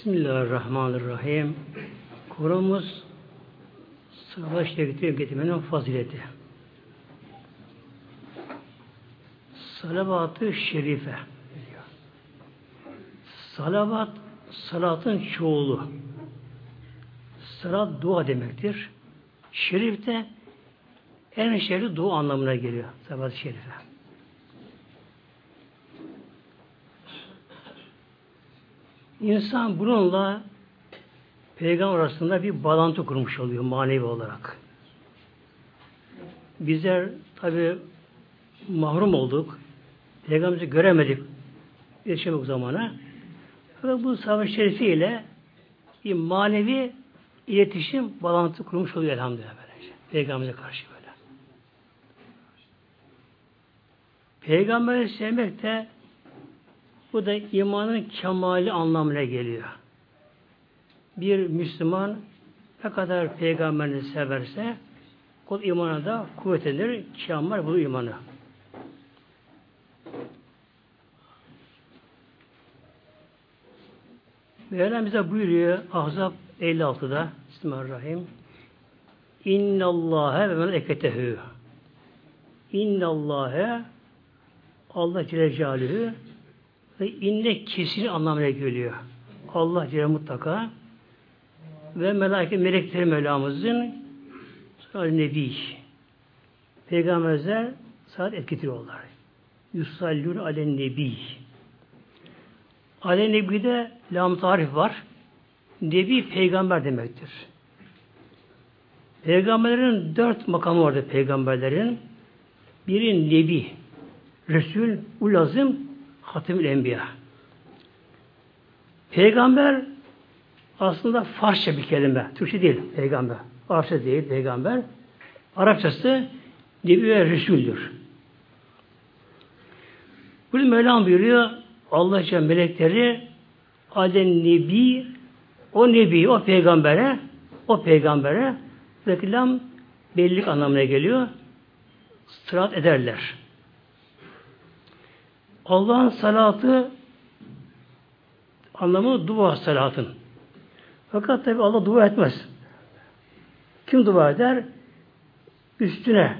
Bismillahirrahmanirrahim. Konumuz savaş getirip getirmenin fazileti. Salavat-ı şerife. Salavat, salatın çoğulu. Salat dua demektir. Şerif de en şerif dua anlamına geliyor. Salavat-ı şerife. İnsan bununla peygamber arasında bir bağlantı kurmuş oluyor manevi olarak. Bizler tabi mahrum olduk. Peygamberimizi göremedik yaşamak zamana. Fakat bu savaş şerifiyle bir manevi iletişim bağlantı kurmuş oluyor elhamdülillah böylece. Peygamber'e karşı böyle. Peygamberi sevmek de bu da imanın kemali anlamına geliyor. Bir Müslüman ne kadar peygamberini severse kul imana da kuvvetlenir, kemal bu imanı. Mevlam bize buyuruyor Ahzab 56'da Bismillahirrahmanirrahim İnnallâhe ve meleketehü İnnallâhe Allah Celle Celaluhu ve inne kesin anlamına geliyor. Allah Celle mutlaka ve melek melekleri Mevlamızın sonra Nebi Peygamberler saat etkitiriyorlar. Yusallun alen Nebi Ale Nebi'de lam tarif var. Nebi peygamber demektir. Peygamberlerin dört makamı vardır peygamberlerin. Biri Nebi, Resul, Ulazım, Hatimül Enbiya. Peygamber aslında Farsça bir kelime. Türkçe değil peygamber. Farsça değil peygamber. Arapçası Nebi ve Resul'dür. Burada Mevlam buyuruyor Allah için melekleri Adem Nebi o Nebi, o peygambere o peygambere reklam bellilik anlamına geliyor. Sırat ederler. Allah'ın salatı anlamı dua salatın. Fakat tabi Allah dua etmez. Kim dua eder? Üstüne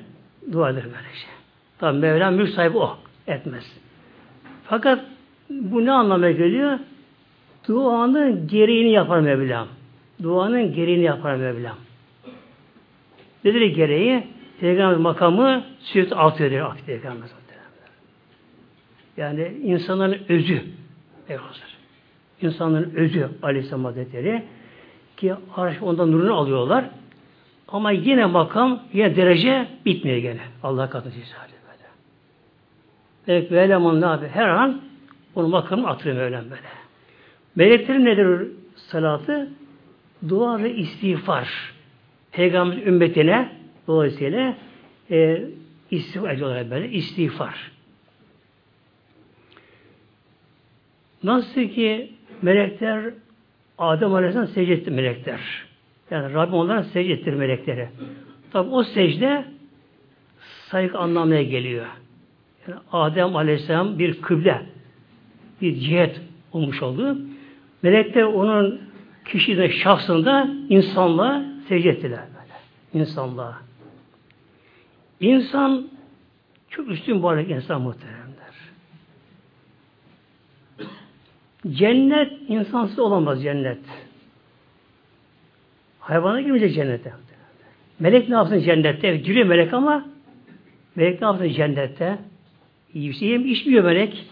dua eder böylece. Tabi Mevlam mülk sahibi o. Etmez. Fakat bu ne anlama geliyor? Duanın gereğini yapar Mevlam. Duanın gereğini yapar Mevlam. Nedir gereği? Peygamber makamı sürekli artıyor Peygamber Yani insanların özü Peygamber. İnsanların özü Aleyhisselam Hazretleri ki arş ondan nurunu alıyorlar. Ama yine makam, yine derece bitmiyor gene. Allah katı cizali böyle. Evet, ve eleman ne yapıyor? Her an onun makamını atıyor Mevlam böyle. Meleklerin nedir salatı? Dua ve istiğfar. Peygamber ümmetine dolayısıyla e, istiğfar ediyorlar böyle. İstiğfar. Nasıl ki melekler Adem Aleyhisselam secde etti melekler. Yani Rabbim onlara secde ettir melekleri. Tabi o secde saygı anlamına geliyor. Yani Adem Aleyhisselam bir kıble bir cihet olmuş oldu. Melekler onun kişinin şahsında insanlığa secde ettiler böyle. İnsanlığa. İnsan çok üstün varlık insan muhteremler. Cennet insansız olamaz cennet. Hayvana girmeyecek cennete. Melek ne yapsın cennette? Giriyor melek ama melek ne yapsın cennette? Şey içmiyor melek.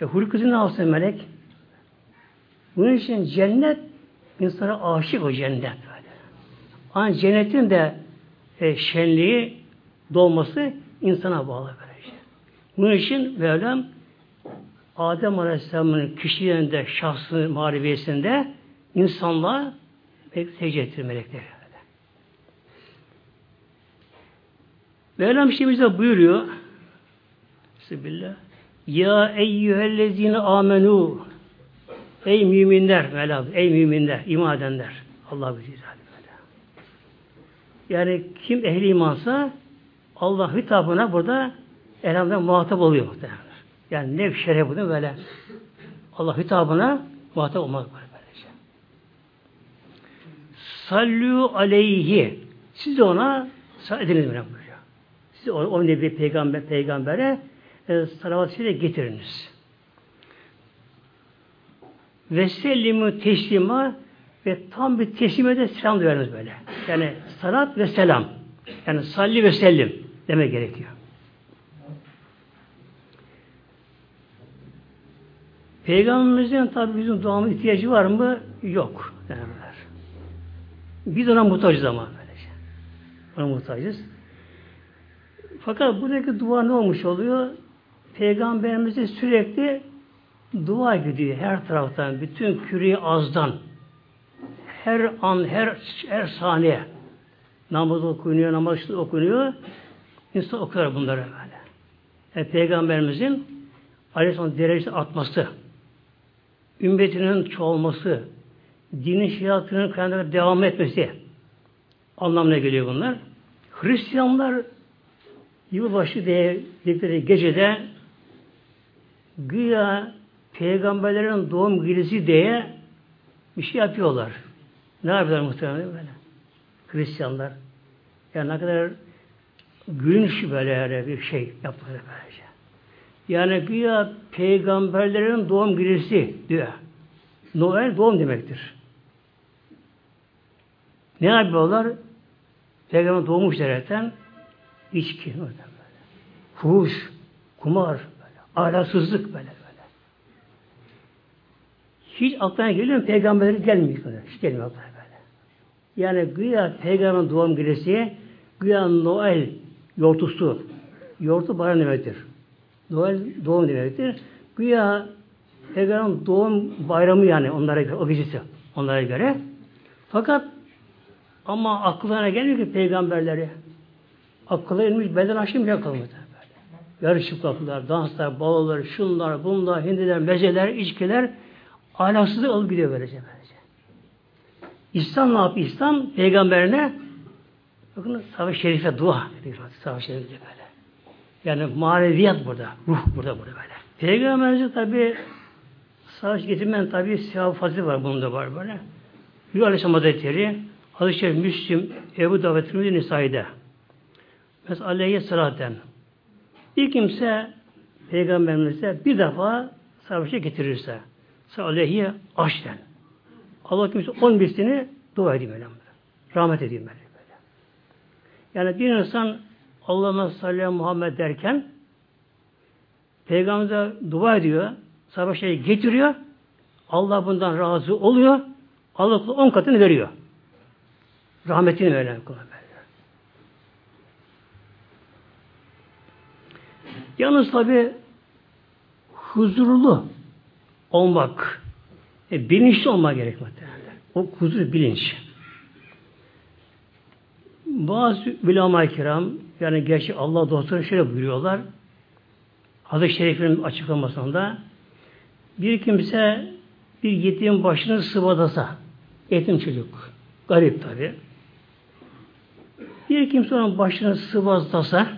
E hulkuzu ne yapsın melek? Bunun için cennet insana aşık o cennet böyle. Ama cennetin de e, şenliği dolması insana bağlı böylece. Bunun için Mevlam Adem Aleyhisselam'ın kişiliğinde, şahsı marifiyesinde insanlığa secde ettirir melekleri. Mevlam işte bize buyuruyor Bismillah ya eyyühellezine amenu Ey müminler Mevlam, ey müminler, iman edenler. Allah bilir. Yani kim ehli imansa Allah hitabına burada elhamdülillah muhatap oluyor muhtemelen. Yani nef şeref bunu böyle Allah hitabına muhatap olmak böyle. sallu aleyhi. Siz de ona ediniz buyuruyor. Siz o, o nebi peygamber peygambere e, salavat-ı getiriniz. Ve sellimu teslima ve tam bir teslime de selam duyarınız böyle. Yani salat ve selam. Yani salli ve sellim demek gerekiyor. Peygamberimizin tabi bizim duamın ihtiyacı var mı? Yok. Derler. Biz ona muhtacız ama böylece. Ona muhtacız. Fakat buradaki dua ne olmuş oluyor? Peygamberimize sürekli dua gidiyor her taraftan, bütün küreyi azdan. Her an, her, her saniye namaz okunuyor, namaz okunuyor. İnsan okuyor bunları böyle. Yani Peygamberimizin Aleyhisselam derecesi artması, ümmetinin çoğalması, dinin şiatının kaynakları devam etmesi anlamına geliyor bunlar. Hristiyanlar yılbaşı dedikleri gecede güya peygamberlerin doğum gecesi diye bir şey yapıyorlar. Ne yapıyorlar muhtemelen böyle? Hristiyanlar. Yani ne kadar gülünç böyle bir şey yaptılar böylece. Yani güya peygamberlerin doğum gecesi diyor. Noel doğum demektir. Ne yapıyorlar? Peygamber doğmuş derken içki. Fuhuş, kumar, böyle. ahlaksızlık böyle böyle. Hiç aklına geliyor mu? Peygamberleri gelmiyor. Hiç gelmiyor aklına böyle. Yani güya peygamberin doğum gecesi güya Noel yortusu. Yortu bayram demektir. Noel doğum demektir. Güya Peygamberin doğum bayramı yani onlara göre, o gecesi onlara göre. Fakat ama akıllarına gelmiyor ki peygamberleri. Akıllı inmiş beden aşkı bile kalmadı. Yarışıklıklar, danslar, balolar, şunlar, bunlar, hindiler, mezeler, içkiler ahlaksızlık alıp gidiyor böylece. böylece. İslam ne yapıyor? İslam peygamberine bakın savaş şerife dua. Savaş şerife böyle. Yani maneviyat burada. Ruh burada burada böyle. Peygamberimiz tabi savaş getirmen tabi sevap fazla var. Bunda var böyle. Bir Aleyhisselam Hazretleri Hadis-i Şerif Müslim Ebu Davud Tirmidhi Nisai'de Mesela aleyhi salaten bir kimse peygamberimize bir defa savaşa getirirse aleyhi aşten Allah kimse on birisini dua edeyim öyle. Rahmet edeyim böyle. Yani bir insan Allah'ına sallallahu Muhammed derken Peygamber'e dua ediyor, savaşa getiriyor, Allah bundan razı oluyor, Allah on katını veriyor. Rahmetini öyle kullanıyor. Yalnız tabi huzurlu olmak, e, bilinçli olmak gerekmekte. O huzur bilinç. Bazı ulema kiram yani gerçi Allah dostları şöyle buyuruyorlar. Hazreti Şerif'in açıklamasında bir kimse bir yetim başını sıvadasa yetim çocuk garip tabi bir kimse onun başını sıvazlasa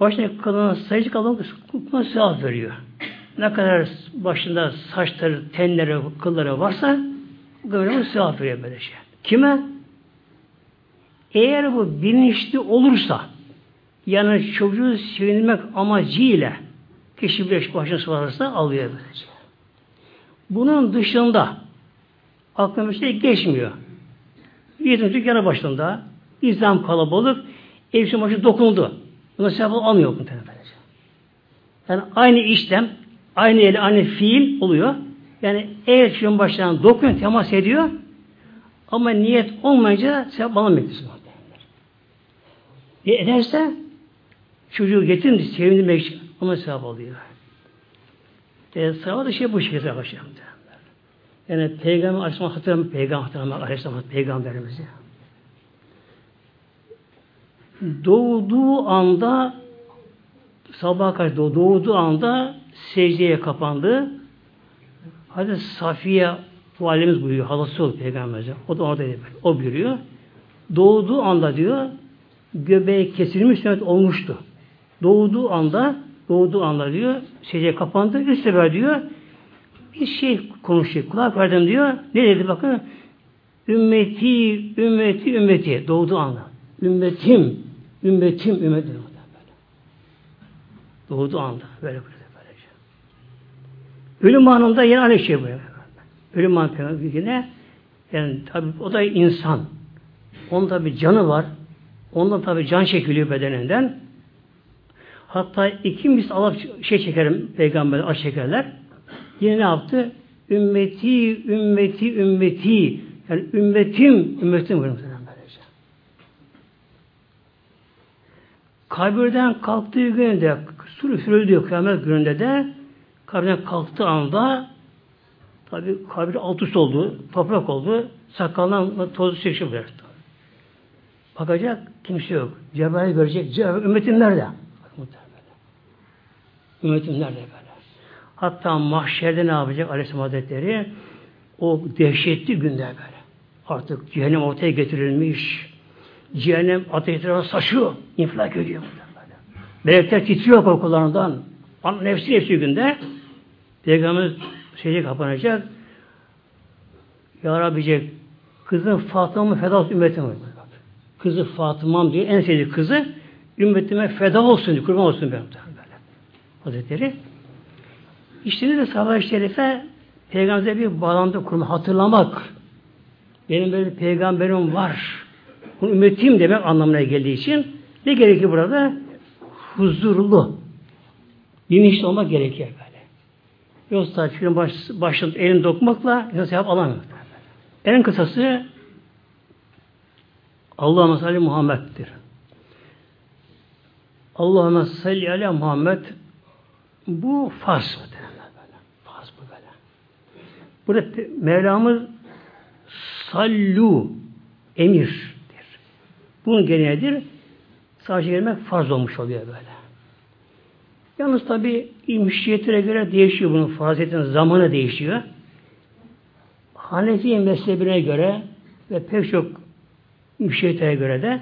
başına kalan sayıcı kalan kutma sevap veriyor. Ne kadar başında saçları, tenleri, kılları varsa böyle sevap veriyor böyle şey. Kime? Eğer bu bilinçli olursa yani çocuğu sevinmek amacıyla kişi bir başını sıvazlarsa alıyor böylece. Bunun dışında aklına bir şey geçmiyor. Yetimcik yana başında İslam kalabalık elbisenin başı dokundu. Buna sevap almıyor muhtemelen. Yani aynı işlem, aynı el, aynı fiil oluyor. Yani eğer çocuğun başından dokunuyor, temas ediyor ama niyet olmayınca sevap alamıyor. E ederse çocuğu getirin sevindirmek için ona sevap alıyor. E, sevap da şey bu şekilde arkadaşlar. Yani Peygamber Aleyhisselam hatırlamak, Peygamber hatırlamak, Aleyhisselam Peygamberimizi doğduğu anda sabah karşı doğduğu anda secdeye kapandı. Hadi Safiye valimiz buyuruyor. Halası oldu peygamberimize. O da orada O buyuruyor. Doğduğu anda diyor göbeği kesilmiş sünnet olmuştu. Doğduğu anda doğduğu anda diyor secdeye kapandı. Üst sefer diyor bir şey konuşuyor. Kulak verdim diyor. Ne dedi bakın? Ümmeti, ümmeti, ümmeti. Doğduğu anda. Ümmetim, ümmetim, ümmetim. Böyle. Doğduğu anda. Böyle böylece. Ölüm anında yine aynı şey böyle. Ölüm anında yine yani tabi o da insan. Onun tabi canı var. Ondan tabi can çekiliyor bedeninden. Hatta iki mis alıp şey çekerim peygamber aç çekerler. Yine ne yaptı? Ümmeti, ümmeti, ümmeti. Yani ümmetim, ümmetim böylece. Kabirden kalktığı günde, sur üfürüldüğü kıyamet gününde de kabirden kalktığı anda tabi kabir alt üst oldu, toprak oldu, sakalından tozu çekişi bıraktı. Bakacak, kimse yok. Cebrail görecek, Cebrail, ümmetim nerede? Ümmetim nerede böyle? Hatta mahşerde ne yapacak Aleyhisselam Hazretleri? O dehşetli günde böyle. Artık cehennem ortaya getirilmiş. Cehennem ateşlere saçıyor. infilak ediyor. Böyle. Melekler titriyor korkularından. Nefsi nefsi günde Peygamber secde kapanacak. Ya Rabbi diyecek, kızım Fatıma'mı feda olsun ümmetime. Kızı Fatıma'm diyor, en sevdiği kızı ümmetime feda olsun diyor, kurban olsun benim. Böyle. Hazretleri. İşte de sahabe-i şerife Peygamber'e bir bağlantı kurma, hatırlamak. Benim böyle peygamberim var. Bunu ümmetim demek anlamına geldiği için ne gerekiyor burada? Huzurlu. Bilinçli olmak gerekiyor böyle. Yoksa çünkü baş, başın elini dokmakla insan sevap alamıyor. En kısası Allah'ın salli Muhammed'dir. Allah'ın salli ala Muhammed bu farz mı? Farz bu böyle. Burada Mevlamız sallu emirdir. Bunun gereğidir. Sadece gelmek farz olmuş oluyor böyle. Yalnız tabi müşriyetlere göre değişiyor bunun farziyetin zamanı değişiyor. Hanefi mezhebine göre ve pek çok müşriyetlere göre de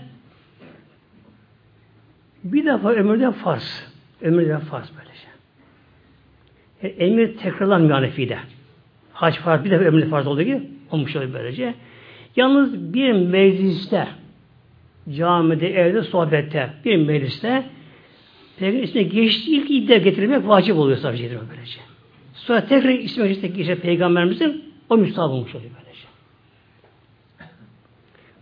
bir defa ömürden farz. Ömürden farz böylece. Yani emir tekrarlanmıyor Hanefi'de. Hac farz bir defa ömürde farz olduğu gibi olmuş oluyor böylece. Yalnız bir mecliste camide, evde, sohbette bir mecliste Peygamber ismine geçtiği ilk iddia getirmek vacip oluyor sadece böylece. Sonra tekrar ismi mecliste geçen Peygamberimizin o müstahap olmuş oluyor böylece.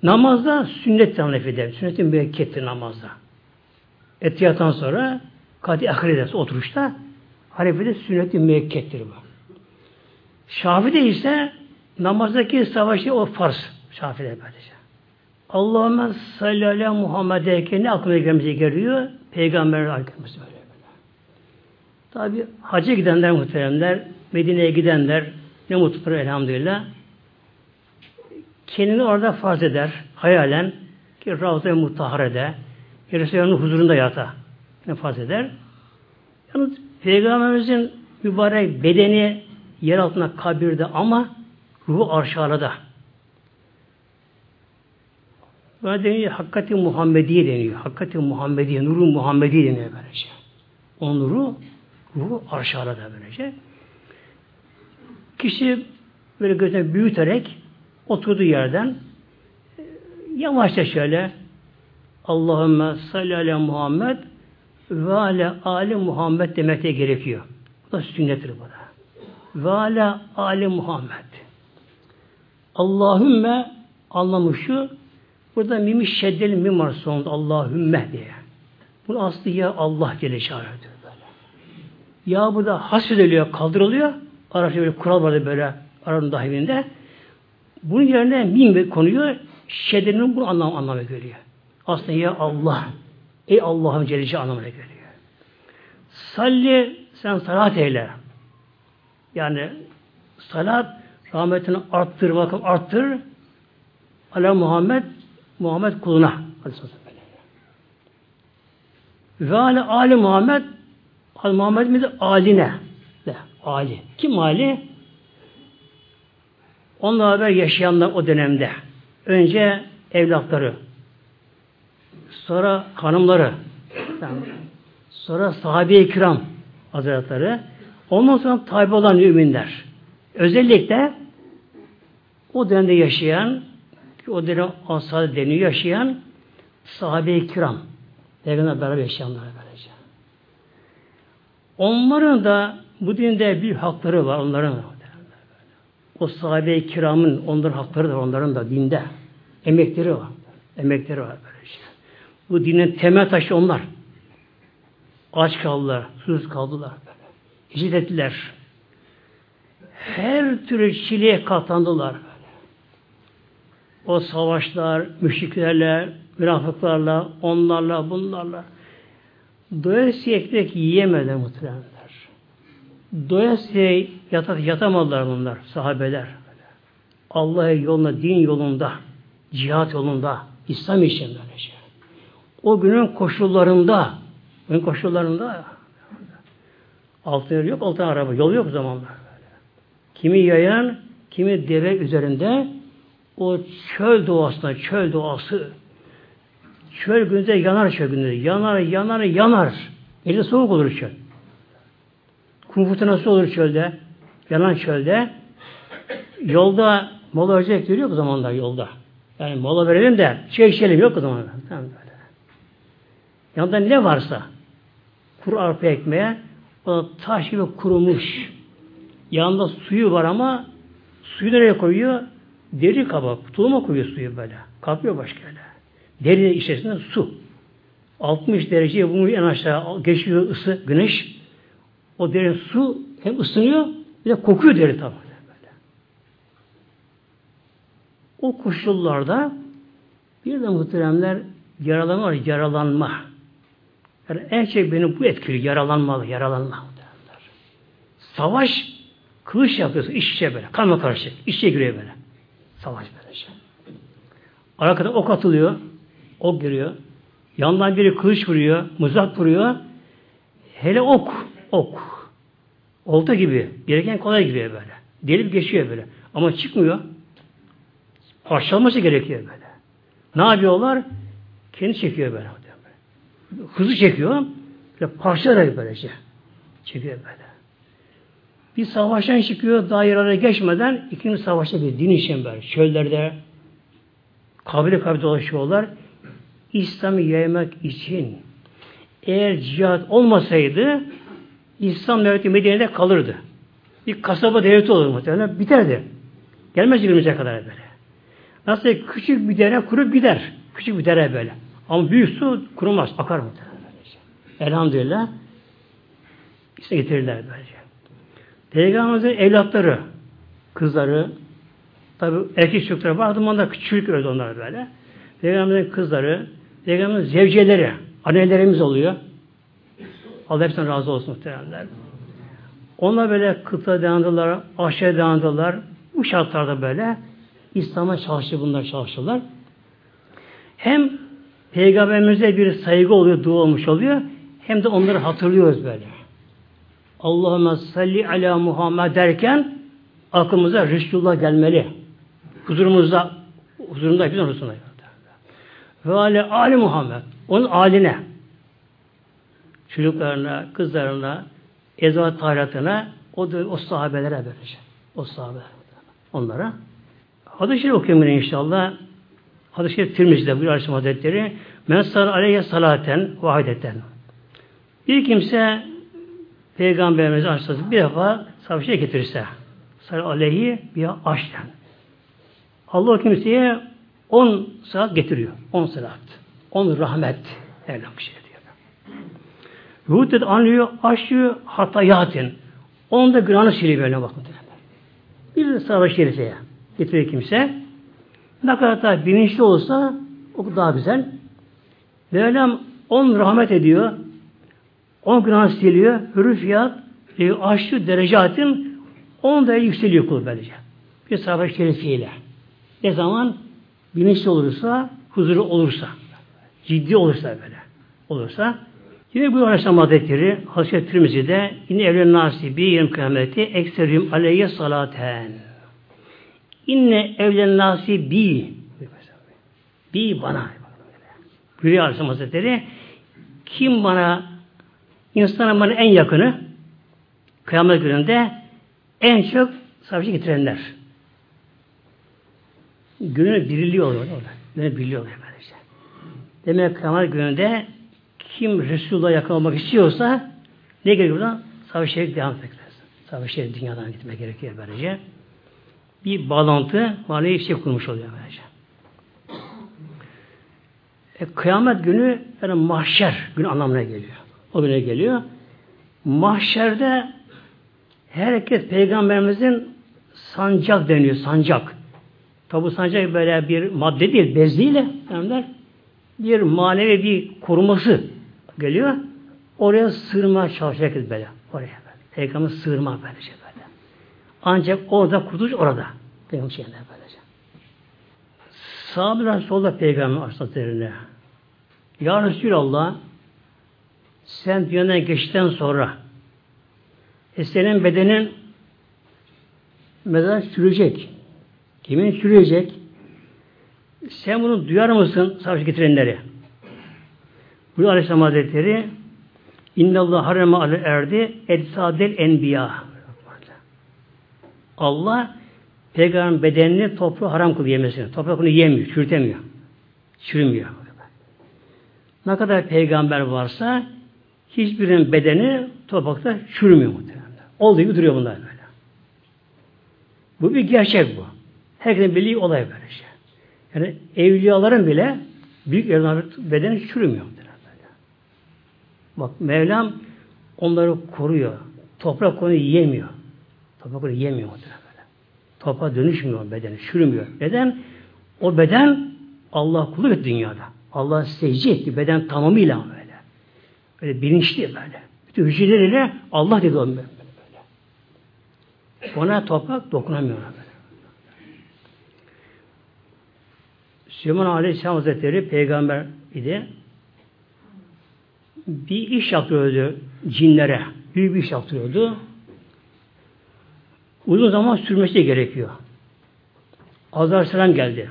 Namazda sünnet tanif eder. Sünnetin müekkettir namazda. Etiyattan sonra kadi ahir ederse oturuşta Hanefi'de sünnet-i müekkettir bu. Şafi'de ise namazdaki savaşı o farz. Şafi'de böylece. Allahümme salli ala Muhammed'e ne aklına gelmemize geliyor? Peygamber arkamızda böyle böyle. Tabi hacca gidenler muhteremler, Medine'ye gidenler ne mutludur elhamdülillah. Kendini orada farz eder, hayalen ki Ravza-i Mutahare'de, Resulullah'ın huzurunda yata. Ne farz eder? Yalnız Peygamberimizin mübarek bedeni yer altında kabirde ama ruhu arşalada. Buna deniyor Hakkati Muhammediye deniyor. Hakkati Muhammediye, Nuru Muhammediye deniyor böylece. O nuru, ruhu arşalada böylece. Kişi böyle gözüne büyüterek oturduğu yerden yavaşça şöyle Allahümme salli ala Muhammed ve ala ali Muhammed demekte gerekiyor. Bu da sünnettir bu da. Ve ala ali Muhammed. Allahümme anlamı şu burada mimi şeddeli mim var sonunda Allahümme diye. Bu aslı ya Allah Celle Şahı'dır böyle. Ya burada hasfediliyor, kaldırılıyor. Arapça böyle kural vardı böyle Arap'ın dahilinde. Bunun yerine mim konuyor. Şeddenin bu anlam anlamı görüyor. Aslında ya Allah. Ey Allah'ın Celle anlamına geliyor. Salli sen salat eyle. Yani salat rahmetini arttır bakın arttır. Ala Muhammed Muhammed kuluna. Ve ala Ali Muhammed Ali Muhammed mi de aline de Ali. Kim Ali? Onunla beraber yaşayanlar o dönemde. Önce evlatları, sonra hanımları, sonra sahabe-i kiram hazretleri, ondan sonra tabi olan müminler. Özellikle o dönemde yaşayan o dönem Ansar deniyor yaşayan sahabe-i kiram. Peygamberle beraber yaşayanlar böylece. Onların da bu dinde bir hakları var onların. O sahabe-i kiramın onların hakları da onların da dinde. Emekleri var. Emekleri var böylece. Bu dinin temel taşı onlar. Aç kaldılar, susuz kaldılar böyle. Hicret ettiler. Her türlü çileye katlandılar böyle. O savaşlar, müşriklerle, münafıklarla, onlarla, bunlarla. Doyasıya ekmek yiyemediler muhtemelenler. Doyasıya yatat, yatamadılar bunlar, sahabeler. Allah yolunda, din yolunda, cihat yolunda, İslam için böylece. O günün koşullarında, günün koşullarında altın yok, altın araba, yol yok zamanlar. Kimi yayan, kimi deve üzerinde o çöl doğasında, çöl doğası çöl günde yanar çöl günde. Yanar, yanar, yanar. Gece soğuk olur çöl. Kum nasıl olur çölde. Yanan çölde. Yolda mola verecek diyor yok o zamanlar yolda. Yani mola verelim de çay içelim yok o zaman. Tamam böyle. Yanında ne varsa kuru arpa ekmeğe o taş gibi kurumuş. Yanında suyu var ama suyu nereye koyuyor? Deri kabak. Tuluma koyuyor suyu böyle. Kapıyor başka öyle. Deri içerisinde su. 60 dereceye bunu en aşağı geçiyor ısı, güneş. O derin su hem ısınıyor bir de kokuyor deri tabi. Böyle. O koşullarda bir de muhteremler yaralanma yaralanma. Yani en çok beni bu etkili, yaralanmalı, yaralanma. Muhteremler. Savaş, kılıç yapıyorsun, iş içe böyle, kanla karışık, iç içe giriyor böyle. Savaş böylece. Arkada ok atılıyor, ok giriyor. Yandan biri kılıç vuruyor, mızrak vuruyor. Hele ok, ok. Olta gibi. Gereken kolay giriyor böyle. Delip geçiyor böyle. Ama çıkmıyor. Parçalaması gerekiyor böyle. Ne yapıyorlar? Kendi çekiyor böyle. Hızlı çekiyor. Böyle parçalayarak böylece. Çekiyor böyle. Bir savaştan çıkıyor, dairelere geçmeden ikinci savaşta bir din için böyle. Çöllerde kabile kabile dolaşıyorlar. İslam'ı yaymak için eğer cihat olmasaydı İslam devleti Medine'de kalırdı. Bir kasaba devleti olur muhtemelen. Biterdi. Gelmez günümüze kadar böyle. Nasıl küçük bir dere kurup gider. Küçük bir dere böyle. Ama büyük su kurumaz. Akar muhtemelen. Elhamdülillah. İşte getirirler böylece. Peygamberimizin evlatları, kızları, tabi erkek çocukları vardı ama onlar küçük öldü onlar böyle. Peygamberimizin kızları, Peygamberimizin zevceleri, annelerimiz oluyor. Allah hepsinden razı olsun muhteremler. Onlar böyle kıta dayandılar, aşağı dayandılar. Bu şartlarda böyle İslam'a çalıştı bunlar çalıştılar. Hem Peygamberimize bir saygı oluyor, dua olmuş oluyor. Hem de onları hatırlıyoruz böyle. Allahümme salli ala Muhammed derken aklımıza Resulullah gelmeli. Huzurumuzda huzurunda hepimizin huzurunda. Ve ale Ali Muhammed. Onun aline. Çocuklarına, kızlarına, ezvat tahiratına o, da, o sahabelere böylece. O sahabe. Onlara. Hadis-i Şerif okuyayım inşallah. Hadis-i Şerif Tirmizi'de bu Aleyhisselam Hazretleri Men sal aleyhe salaten vahideten. Bir kimse Peygamberimiz açtı bir defa savaşa getirirse sal aleyhi bir aşten. Allah kimseye on saat getiriyor. On saat. On rahmet. Bir şey Yuhud anlıyor, aşıyor, hatayatin. Onun da günahını siliyor böyle bakın. Bir savaş şerifeye getiriyor kimse. Ne kadar da bilinçli olsa o daha güzel. Mevlam on rahmet ediyor. On günah siliyor. Hürü fiyat e, aşçı derecatın on da yükseliyor kul böylece. Bir savaş şerifiyle. Ne zaman bilinçli olursa, huzuru olursa, ciddi olursa böyle olursa Yine bu Aleyhisselam Hazretleri Hazreti Tirmizi'de yine evlen nasibi yarım kıyameti ekserim aleyye salaten. İnne evlen nasibi bi bana. Buyuruyor Aleyhisselam Hazretleri kim bana insanın bana en yakını kıyamet gününde en çok savaşı getirenler. Gönül diriliyor orada. Gönül diriliyor böylece. Demek kıyamet gününde kim Resulullah'a yakın olmak istiyorsa ne gerekiyor buradan? Savaş şerif devam etmek. Savaş şerif dünyadan gitmek gerekiyor böylece. Bir bağlantı, manevi bir şey kurmuş oluyor böylece. E, kıyamet günü yani mahşer günü anlamına geliyor. O güne geliyor. Mahşerde herkes peygamberimizin sancak deniyor, sancak. Tabi sancak böyle bir madde değil, bez değil de bir manevi bir koruması geliyor. Oraya sığırmaya çalışacak böyle. Oraya böyle. Peygamber sığırma böylece böyle. Ancak orada kurtuluş orada. Peygamber şeyinde böylece. Sahabeler solda Peygamber Aleyhisselatü'ne Ya Resulallah sen dünyadan geçtikten sonra e senin bedenin mezar sürecek. Kimin sürecek? Sen bunu duyar mısın savaş getirenleri? Bu Aleyhisselam Hazretleri İnnallah harema ale erdi etsadel enbiya. Allah peygamber bedenini toprağı haram kılıyor yemesini. Toprak yemiyor, çürütemiyor. Çürümüyor. Ne kadar peygamber varsa hiçbirinin bedeni toprakta çürümüyor muhtemelen. Olduğu gibi duruyor bunlar böyle. Bu bir gerçek bu. Herkesin bildiği olay böyle şey. Yani evliyaların bile büyük evliyaların bedeni çürümüyor. Bak Mevlam onları koruyor. Toprak onu yemiyor. Toprak onu yemiyor. Böyle. Toprağa dönüşmüyor bedeni, çürümüyor. Neden? O beden Allah kulu et dünyada. Allah secde etti beden tamamıyla böyle. Böyle bilinçli böyle. Bütün hücreleriyle Allah dedi onu böyle. Ona toprak dokunamıyor. Böyle. Süleyman Aleyhisselam Hazretleri peygamber idi. Bir iş yaptırıyordu cinlere. Büyük bir iş yaptırıyordu. Uzun zaman sürmesi gerekiyor. Azar selam geldi.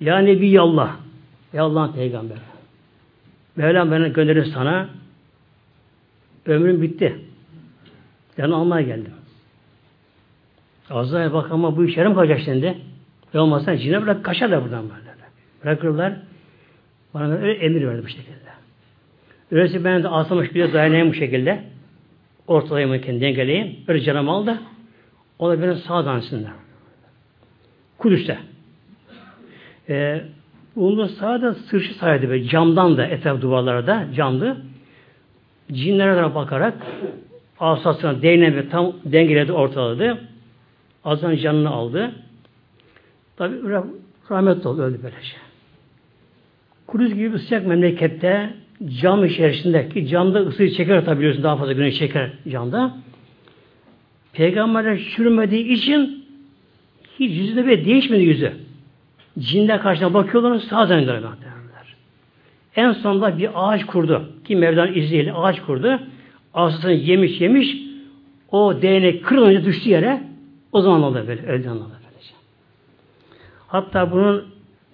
Ya Nebi Allah. Ya Allah'ın peygamber. Mevlam beni gönderir sana. Ömrüm bitti. Yani almaya geldim. Azrail bak ama bu iş yarım kalacak şimdi. Ve olmazsa cine bırak kaçarlar buradan böyle. Bırakırlar. Bana öyle emir verdi bu şekilde. Öyleyse ben de asamış bir dayanayım bu şekilde. Ortalayayım kendini dengeleyeyim. Öyle canım al da o da beni sağ dansınlar. Kudüs'te. Ee, Ulu sağda sırşı saydı böyle camdan da etraf duvarlarda camdı. Cinlere bakarak asasına değneğini tam dengeledi ortaladı. Azan canını aldı. Tabi rahmet oldu öldü böylece. Kudüs gibi sıcak memlekette cam içerisindeki camda ısıyı çeker tabi daha fazla güneş çeker camda. Peygamberler çürümediği için hiç yüzünde bir değişmedi yüzü. Cinler karşına bakıyorlar sağa döndüler. En sonunda bir ağaç kurdu. Ki Mevla'nın izniyle ağaç kurdu. Ağaçını yemiş yemiş o değnek kırılınca düştü yere o zaman oldu böyle. Öldü oldu böylece. Hatta bunun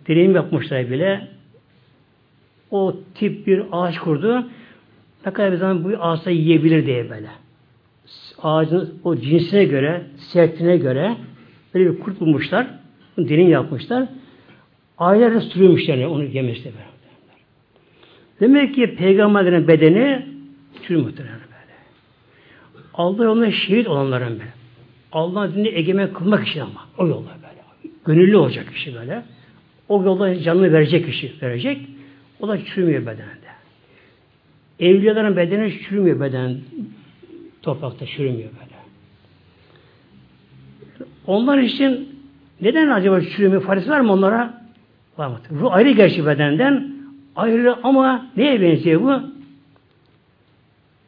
deneyim yapmışlar bile o tip bir ağaç kurdu. Ne kadar bir zaman bu ağaçta yiyebilir diye böyle ağacın o cinsine göre, sertliğine göre böyle bir kurt bulmuşlar. Derin yapmışlar. Aylarca sürüyormuşlar yani onu beraber. Demek ki peygamberlerin bedeni tür muhtemelen böyle. Allah yolunda şehit olanların böyle. Allah'ın dinini egemen kılmak için ama. O yolda böyle. Gönüllü olacak kişi böyle. O yolda canını verecek kişi verecek. O da çürümüyor bedende. Evliyaların bedeni çürümüyor beden. Toprakta çürümüyor böyle. Onlar için neden acaba çürümüyor? Faresi var mı onlara? Var? Ruh ayrı gerçi bedenden ayrı ama neye benziyor bu?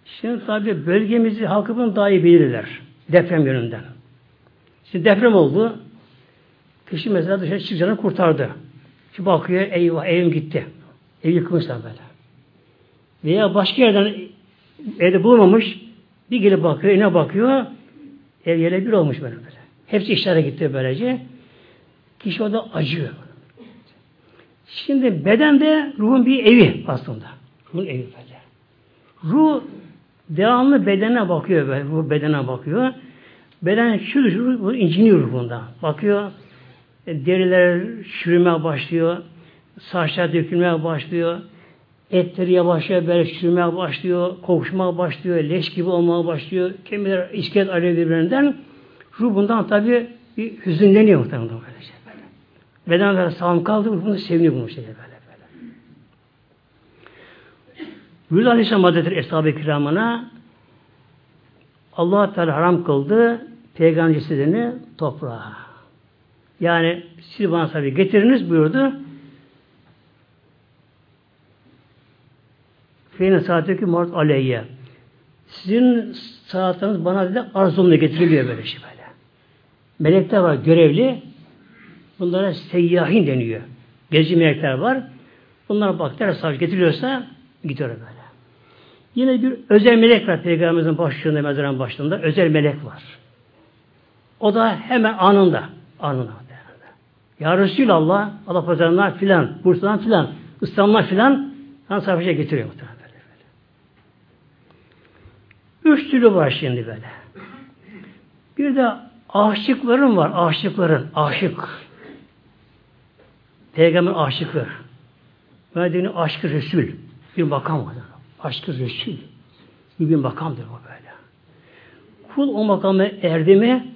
Şimdi tabi bölgemizi halkımın daha iyi bilirler. Deprem yönünden. Şimdi deprem oldu. Kişi mesela dışarı çıkacağını kurtardı. Şimdi bakıyor eyvah evim gitti. Ev yıkılmışlar böyle. Veya başka yerden evde bulamamış bir gelip bakıyor, ne bakıyor? Ev yere bir olmuş böyle. böyle. Hepsi işlere gitti böylece. Kişi orada acıyor. Şimdi beden de ruhun bir evi aslında. Ruhun evi böyle. Ruh devamlı bedene bakıyor böyle. Ruh bedene bakıyor. Beden ruh inciniyor ruhunda. Bakıyor. E, deriler çürümeye başlıyor. Saçlar dökülmeye başlıyor. Etleri yavaş yavaş böyle çürümeye başlıyor. Kokuşmaya başlıyor. Leş gibi olmaya başlıyor. Kemikler iskelet alıyor birbirinden. Ruh bundan tabi bir hüzünleniyor muhtemelen böyle şey böyle. Beden böyle sağlam kaldı. Bunu seviniyor bunu şey böyle. Buyurdu Aleyhisselam Hazretleri Eshab-ı Kiramına allah Teala haram kıldı peygamber cesedini toprağa. Yani siz bana tabi getiriniz buyurdu. Feyne saateki mart aleyye. Sizin saatiniz bana dedi arzumla getiriliyor böyle şey böyle. Melekler var görevli. Bunlara seyyahin deniyor. Gezi melekler var. Bunlar baktılar savaş getiriyorsa gidiyor böyle. Yine bir özel melek var Peygamberimizin başlığında, mezarın başlığında. Özel melek var. O da hemen anında. Anında. Ya Resulallah, Allah pazarından filan, Bursa'dan filan, İstanbul'dan filan, han savaşa getiriyor muhtemelen. Üç türlü var şimdi böyle. Bir de aşıkların var, aşıkların, aşık. Peygamber aşıkı. Medine'nin aşkı Resul. Bir makam var. Aşkı Resul. Bir, bir makamdır o böyle. Kul o makamı erdi mi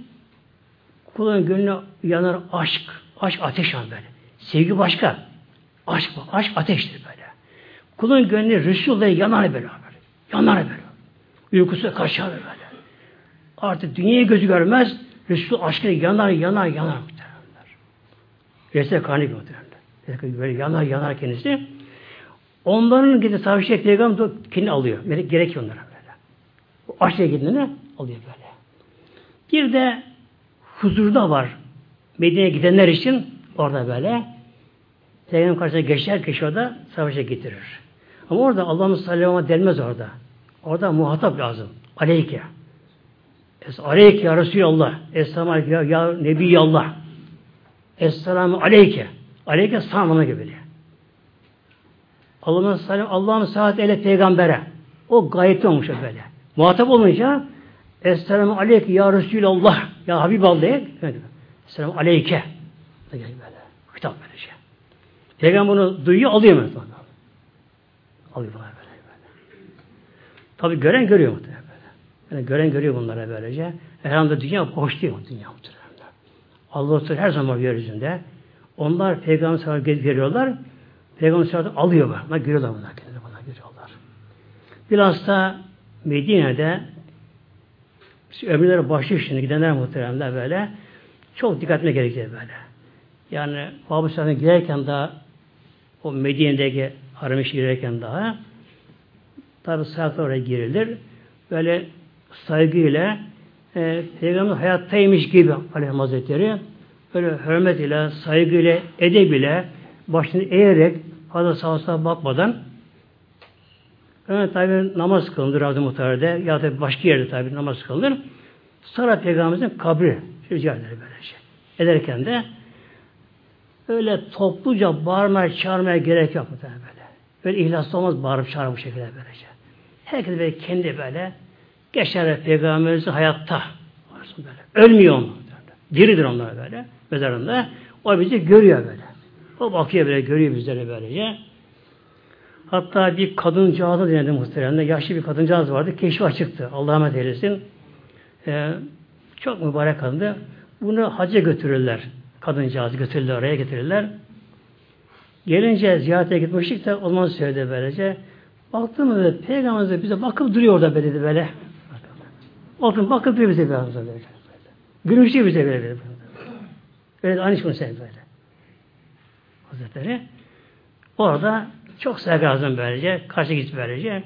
kulun gönlüne yanar aşk. Aşk ateş an böyle. Sevgi başka. Aşk. Aşk ateştir böyle. Kulun gönlü Resul'da yanar böyle. Yanar böyle. Uykusu kaçar böyle. Artık dünyayı gözü görmez. Resul aşkına yanar yanar yanar muhtemelenler. Resul karnı muhtemelenler. Böyle yanar yanar kendisi. Onların gidip tavsiye peygamber kendini alıyor. Melek gerekiyor onlara böyle. O aşkla gidene alıyor böyle. Bir de huzurda var. Medine'ye gidenler için orada böyle Peygamber karşısına geçer kişi orada savaşa getirir. Ama orada Allah'ın sallallahu denmez orada. Orada muhatap lazım. Aleyke. Es aleyke ya Resulallah. Esselamu aleyke ya, ya Nebiyallah. Esselamu aleyke. Aleyke sağlamına gibi. Allah'ın salim Allah'ın saat ele peygambere. O gayet olmuş böyle. Muhatap olunca Esselamu aleyke ya Resulallah. Ya Habiballah diye. Esselamu aleyke. Böyle. Hitap böylece. Peygamber bunu duyuyor, alıyor mu? Alıyor böyle. Tabi gören görüyor muhtemelen. Yani gören görüyor bunlara böylece. Elhamdülillah dünya boş değil dünya muhtemelen. Allah her zaman yeryüzünde. Onlar peygamber sana veriyorlar. Peygamber sana alıyorlar. Bunlar görüyorlar bunlar. Kendileri bunlar görüyorlar. Bilhassa Medine'de ömürleri başlıyor şimdi gidenler muhteremler böyle. Çok dikkatine gerekiyor böyle. Yani Babı Sa'dan girerken daha o Medine'deki harem girerken daha tabi saat oraya girilir. Böyle saygıyla e, Peygamber hayattaymış gibi Aleyhisselam Hazretleri böyle hürmet ile, saygıyla, edeb ile başını eğerek fazla sağa sağa bakmadan Evet tabi namaz kılınır Razı Muhtar'da ya da başka yerde tabi namaz kılınır. Sonra Peygamberimizin kabri rica eder böyle şey. Ederken de öyle topluca bağırmaya çağırmaya gerek yok böyle. Böyle ihlaslı olmaz bağırıp çağırıp bu şekilde böylece. Herkes böyle kendi böyle geçer Peygamberimizin hayatta. Böyle. Ölmüyor onlar. Diridir onlar böyle mezarında. O bizi görüyor böyle. O bakıyor böyle görüyor bizleri böylece. Hatta bir kadıncağızı denedi muhtemelen. Yaşlı bir kadıncağız vardı. Keşfi açıktı. Allah'a emanet eylesin. Ee, çok mübarek kadındı. Bunu hacca götürürler. Kadıncağızı götürürler, oraya getirirler. Gelince ziyarete gitmiştik de olman söyledi böylece. Baktığımızda Peygamberimiz bize bakıp duruyor orada böyle dedi böyle. Bakın bakıp duruyor bize böyle. böyle. Gülümsüyor bize böyle. böyle. Öyle aynı şey böyle. Hazretleri. Orada çok saygı lazım böylece. Karşı git böylece.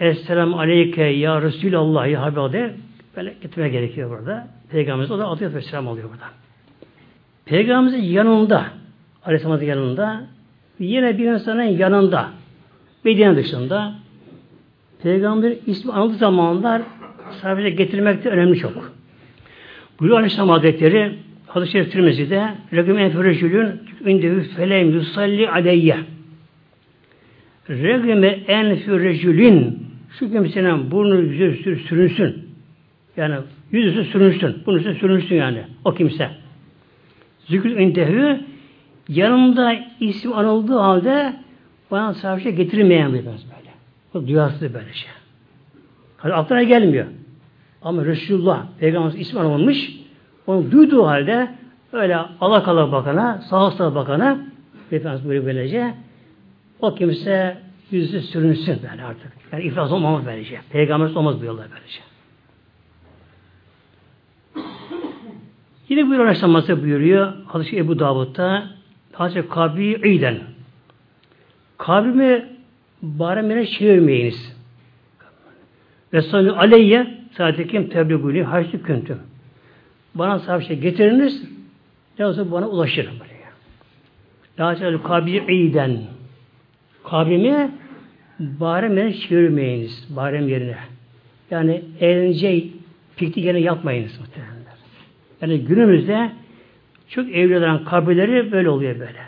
Esselamu aleyke ya Resulallah ya Habibade böyle gitmeye gerekiyor burada. Peygamberimiz o da adı ve selam alıyor burada. Peygamberimizin yanında Aleyhisselam'ın yanında yine bir insanın yanında Medine dışında Peygamber ismi anıldığı zamanlar sadece getirmekte önemli çok. Buyuruyor Aleyhisselam Hazretleri Hadis-i Şerif Tirmizi'de Regüm enferecülün indehü felem yusalli aleyye Regüme enferecülün şu kimsenin burnu yüzü sürünsün. Yani yüzü sürünsün. Üstüne sürünsün yani. O kimse. Zikr intehü yanımda isim anıldığı halde bana şey getirmeyen bir böyle. O duyarsız böyle şey. Hani aklına gelmiyor. Ama Resulullah Peygamber ismi anılmış onu duyduğu halde öyle alakala bakana, sağa sağa bakana Efendimiz buyuruyor böylece o kimse yüzü sürünsün böyle artık. Yani iflas olmamaz böylece. Peygamber olmaz bu yolda böylece. Yine buyuruyor Aleyhisselam buyuruyor Hazreti Ebu Davud'da Hazreti Kabi İden Kabrimi baremine çevirmeyiniz. Ve sonra aleyye sadekim tebliguni harçlı küntüm. Bana sahip şey getiriniz ne olsa bana ulaşır. Daha kabri iyiden kabrimi barem çevirmeyiniz. Barem yerine. Yani eğlence piknik yerine yapmayınız muhtemelen. Yani günümüzde çok evlilerin kabirleri böyle oluyor böyle.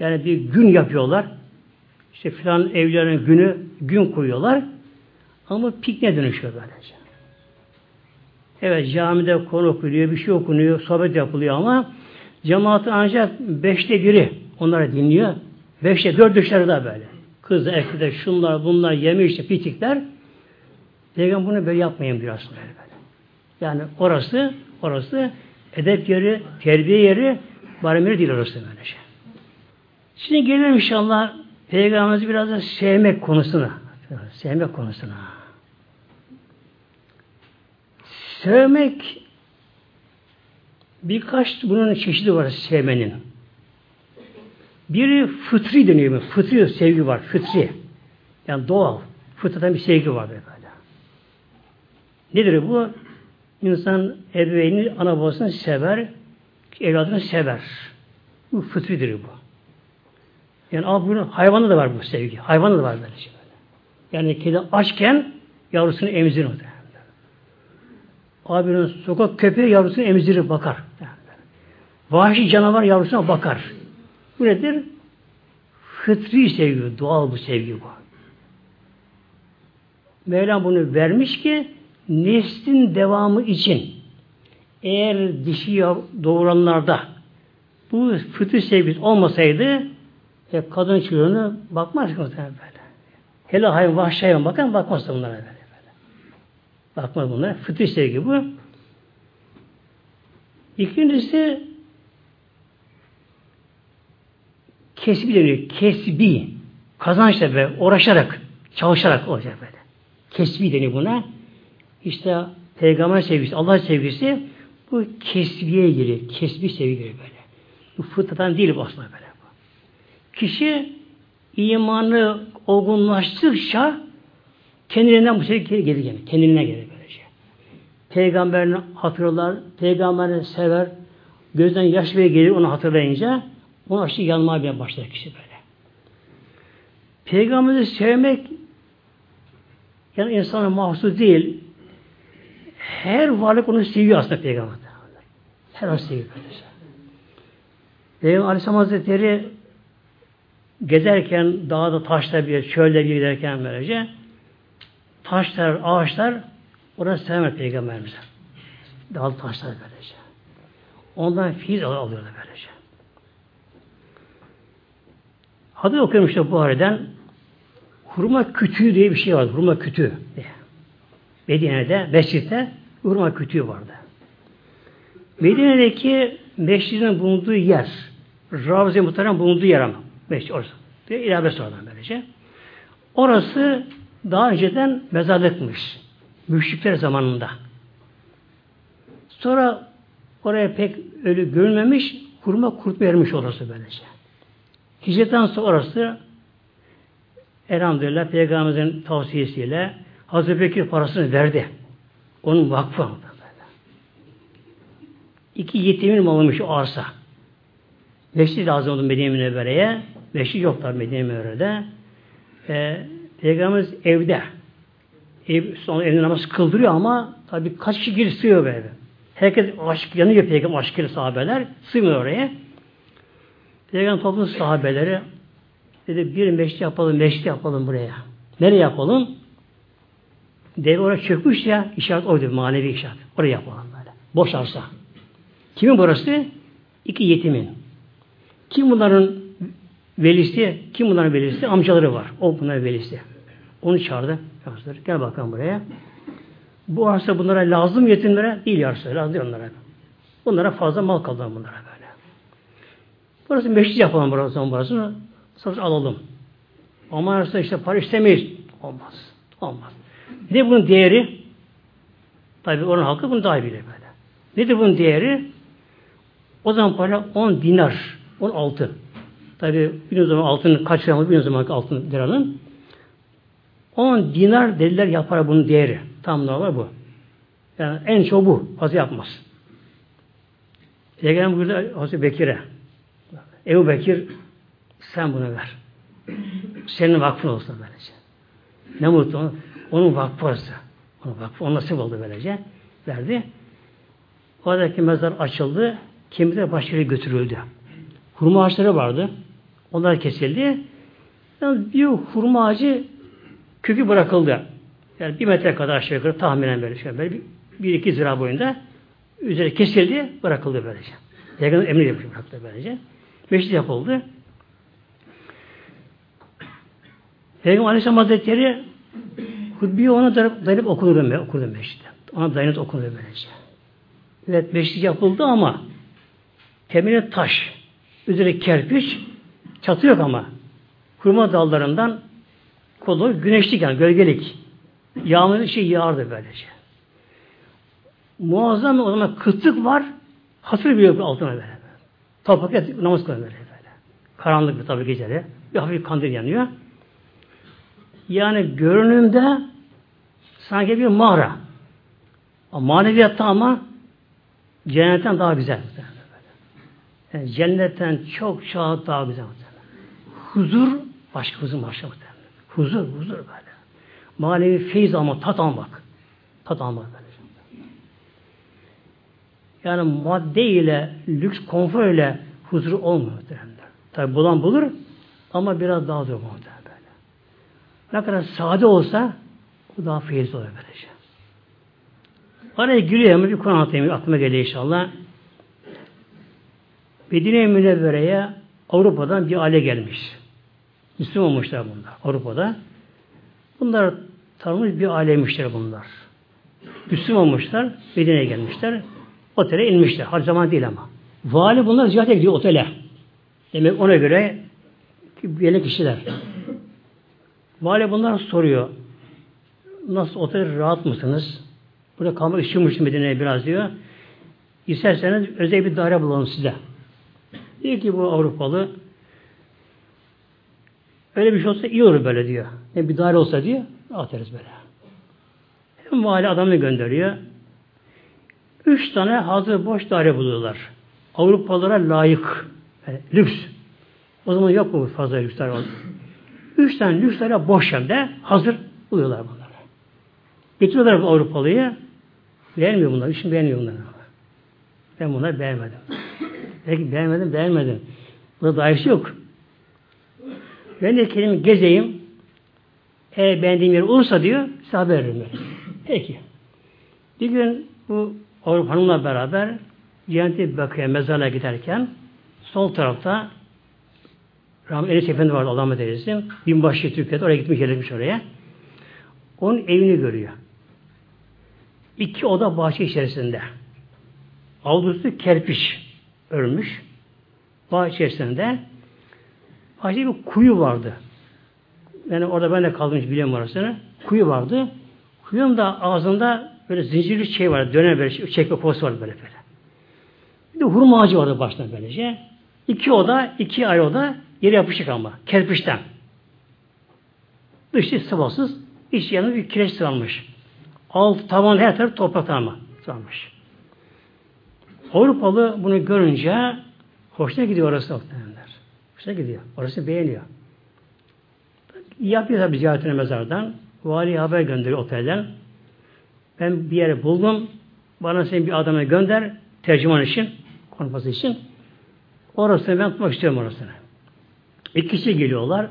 Yani bir gün yapıyorlar. İşte filan evlilerin günü gün koyuyorlar. Ama pikniğe dönüşüyor böylece. Evet camide konu okunuyor, bir şey okunuyor, sohbet yapılıyor ama cemaatin ancak beşte biri onları dinliyor. Beşte dört dışarıda böyle. Kız da erkek de şunlar bunlar yeme işte pitikler. Peygamber bunu böyle yapmayın diyor böyle. Yani orası orası edep yeri, terbiye yeri, barem yeri değil orası böyle şey. Şimdi gelelim inşallah Peygamberimizi biraz da sevmek konusuna. Sevmek konusuna. Sevmek birkaç bunun çeşidi var sevmenin. Biri fıtri deniyor. Fıtri sevgi var. Fıtri. Yani doğal. Fıtradan bir sevgi var böyle. Nedir bu? İnsan ebeveyni, ana babasını sever, evladını sever. Bu fıtridir bu. Yani al bunu, hayvanda da var bu sevgi. Hayvanda da var böyle şey. Yani kedi açken yavrusunu emzirir. Abinin sokak köpeği yavrusunu emzirir, bakar. Vahşi canavar yavrusuna bakar. Bu nedir? Fıtri sevgi, doğal bu sevgi bu. Mevlam bunu vermiş ki neslin devamı için eğer dişi doğuranlarda bu fıtri sevgisi olmasaydı e, kadın çocuğunu bakmaz ki böyle. Hele hayvan vahşi hayvan bakan bakmaz da bunlara böyle. böyle. Bakmaz bunlara. Fıtri sevgi bu. İkincisi kesbi deniyor. Kesbi. Kazançla ve uğraşarak, çalışarak olacak böyle. Kesbi deniyor buna. İşte peygamber sevgisi, Allah sevgisi bu kesbiye giriyor. Kesbi sevgi giriyor böyle. Bu fıtradan değil bu aslında böyle. Kişi imanı olgunlaştıkça kendinden bu sevgi gelir gene. Kendine gelir böylece. Peygamberini hatırlar, peygamberini sever, gözden yaş bile gelir onu hatırlayınca onu aşırı yanmaya başlar kişi böyle. Peygamberi sevmek yani insana mahsus değil. Her varlık onu seviyor aslında peygamber. Her an seviyor böylece. Peygamber Aleyhisselam Hazretleri gezerken dağda taşta bir çölde bir giderken böylece taşlar, ağaçlar orası sevmez peygamberimize. Dağlı taşlar böylece. Ondan fiil alıyorlar böylece. Adı okuyorum işte Buhari'den hurma kütüğü diye bir şey var. Hurma kütüğü diye. Medine'de, mescitte hurma kütüğü vardı. Medine'deki mescidin bulunduğu yer, Ravze Muhterem bulunduğu yer ama. Mescid orası. Bir ilave sonradan böylece. Orası daha önceden mezarlıkmış. Müşrikler zamanında. Sonra oraya pek ölü görülmemiş, kurma kurt vermiş orası böylece. Hicretten sonra orası elhamdülillah Peygamberimizin tavsiyesiyle Hazreti Bekir parasını verdi. Onun vakfı İki yetimin alınmış o arsa. Mescid lazım oldu Medine Münevvere'ye. Mescid yok tabi Medine Münevvere'de. Ee, Peygamberimiz evde. Ev, sonra evde namaz kıldırıyor ama tabi kaç kişi girip sığıyor böyle. Herkes aşk yanıyor Peygamber aşkıyla sahabeler. Sığmıyor oraya. Peygamber toplum sahabeleri dedi bir meşri yapalım, meşri yapalım buraya. Nereye yapalım? Dev oraya çökmüş ya, işaret oydu, manevi işaret. Oraya yapalım böyle. Boş arsa. Kimin burası? iki yetimin. Kim bunların velisi, kim bunların velisi? Amcaları var. O bunların velisi. Onu çağırdı. Gel bakalım buraya. Bu arsa bunlara lazım yetimlere değil arsa. Lazım değil onlara. Bunlara fazla mal kaldı bunlara böyle. Burası meşrit yapalım burası, burasını. Sonra alalım. Ama arsa işte para istemeyiz. Olmaz. Olmaz. Ne bunun değeri? Tabi oranın halkı bunu daha iyi bilir böyle. Nedir bunun değeri? O zaman para 10 dinar, 10 altın. Tabi bir zaman altın kaç lira bir zaman altın liranın. 10 dinar dediler yapar bunun değeri. Tam normal bu. Yani en çok bu. Fazla yapmaz. Peygamber buyurdu Hazreti Bekir'e. Ebu Bekir sen bunu ver. Senin vakfın olsun böylece. Ne mutlu. Onun vakfı olsa. Onun vakfı. O nasip oldu böylece. Verdi. Oradaki mezar açıldı. Kemikler başka götürüldü. Hurma ağaçları vardı. Onlar kesildi. Yani bir hurma ağacı kökü bırakıldı. Yani bir metre kadar aşağı yukarı tahminen böyle şey. Böyle bir, iki zira boyunda üzeri kesildi, bırakıldı böylece. Peygamber emri bıraktı böylece. Meşrit yapıldı. Peygamber Aleyhisselam Hazretleri hutbeyi ona dayanıp, dayanıp okudu, okudu meşritte. Ona dayanıp okudu böylece. Evet meşrit yapıldı ama temeli taş, üzeri kerpiç, çatı yok ama. Kurma dallarından kolu güneşlik yani gölgelik. Yağmur şey yağardı böylece. Muazzam o zaman kıtlık var. Hasır bir yok altına böyle. Toprak et, namaz kılıyor böyle, böyle. Karanlık bir tabi gecede. Bir hafif kandil yanıyor. Yani görünümde sanki bir mağara. Ama maneviyatta ama cennetten daha güzel. Yani cennetten çok çok daha güzel. Huzur başka huzur başka Huzur, huzur böyle. Manevi feyiz almak, tat almak. Tat almak böyle. Yani madde ile, lüks konfor ile huzur olmuyor. Tabi bulan bulur ama biraz daha zor muhtemelen. Ne kadar sade olsa o daha feyiz olur böylece. Araya giriyor ama bir konu anlatayım. Aklıma geliyor inşallah. Medine-i Münevvere'ye Avrupa'dan bir aile gelmiş. Müslüman olmuşlar bunlar Avrupa'da. Bunlar tanınmış bir ailemişler bunlar. Müslüman olmuşlar, Medine'ye gelmişler. Otele inmişler. Her zaman değil ama. Vali bunlar ziyarete gidiyor otele. Demek ona göre yeni kişiler. Vali bunlar soruyor. Nasıl otel rahat mısınız? Burada kalmak istiyormuş Medine'ye biraz diyor. İsterseniz özel bir daire bulalım size. Diyor ki bu Avrupalı öyle bir şey olsa iyi olur böyle diyor. Yani bir daire olsa diyor atarız böyle. Hem vali adamı gönderiyor. Üç tane hazır boş daire buluyorlar. Avrupalılara layık. Yani lüks. O zaman yok mu fazla lüksler var. Üç tane lüks daire boş hem de hazır buluyorlar bunları. Getiriyorlar bu Avrupalıyı. Beğenmiyor bunlar. İşin beğenmiyor bunları. Ben bunları beğenmedim. Peki beğenmedim, beğenmedim. Burada dairesi yok. Ben de kendimi gezeyim. Eğer beğendiğim yer olursa diyor, size haber veririm. Peki. Bir gün bu Avrupa Hanım'la beraber Cenneti Bakı'ya mezarlığa giderken sol tarafta Rahmet Enes Efendi vardı Allah'ım ederisin. Binbaşı Türkiye'de oraya gitmiş yerleşmiş oraya. Onun evini görüyor. İki oda bahçe içerisinde. Avlusu kerpiç örmüş. Bahçe içerisinde bahçede bir kuyu vardı. Yani orada ben de kaldım biliyorum orasını. Kuyu vardı. Kuyunun da ağzında böyle zincirli şey var. Döner böyle çekme postu var böyle böyle. Bir de hurma ağacı vardı baştan böylece. İki oda, iki ayrı oda yere yapışık ama. Kerpiçten. Dışı sıvasız. İç yanı bir kireç sıvanmış. Alt tavan her taraf toprak ama sıvanmış. Avrupalı bunu görünce hoşuna gidiyor orası muhtemelenler. Hoşuna gidiyor. Orası beğeniyor. Yapıyor tabi ziyaretine mezardan. Vali haber gönderiyor otelden. Ben bir yere buldum. Bana sen bir adama gönder. Tercüman için. Konuşması için. Orasını ben tutmak istiyorum orasını. İki kişi geliyorlar.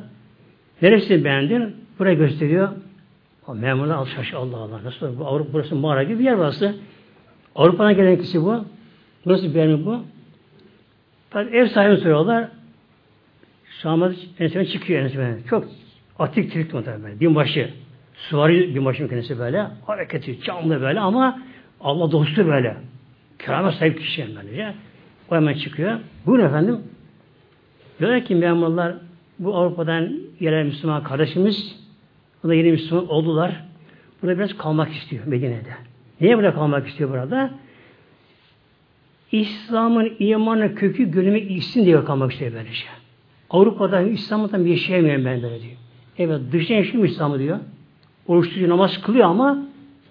Neresini beğendin? Buraya gösteriyor. Memurlar al şaşı Allah Allah. Nasıl bu Avrupa burası mağara gibi bir yer burası. Avrupa'dan gelen kişi bu. Nasıl beğenmiyor bu? Tabi ev sahibi soruyorlar. Şam'da Enes çıkıyor Enes Çok atik trik muhtemelen. Binbaşı. Suvari binbaşı kendisi böyle. Hareketi, canlı böyle ama Allah dostu böyle. Keramet sahip kişi böylece. O hemen çıkıyor. Buyurun efendim. Diyorlar ki memurlar bu Avrupa'dan gelen Müslüman kardeşimiz bu da yeni Müslüman oldular. Burada biraz kalmak istiyor Medine'de. Niye burada kalmak istiyor burada? İslam'ın imanı kökü gönlüme içsin diye kalmak istiyor böylece. Avrupa'da İslam'dan bir yaşayamıyorum ben böyle diyor. Evet dıştan yaşıyor İslam'ı diyor. Oruç tutuyor, namaz kılıyor ama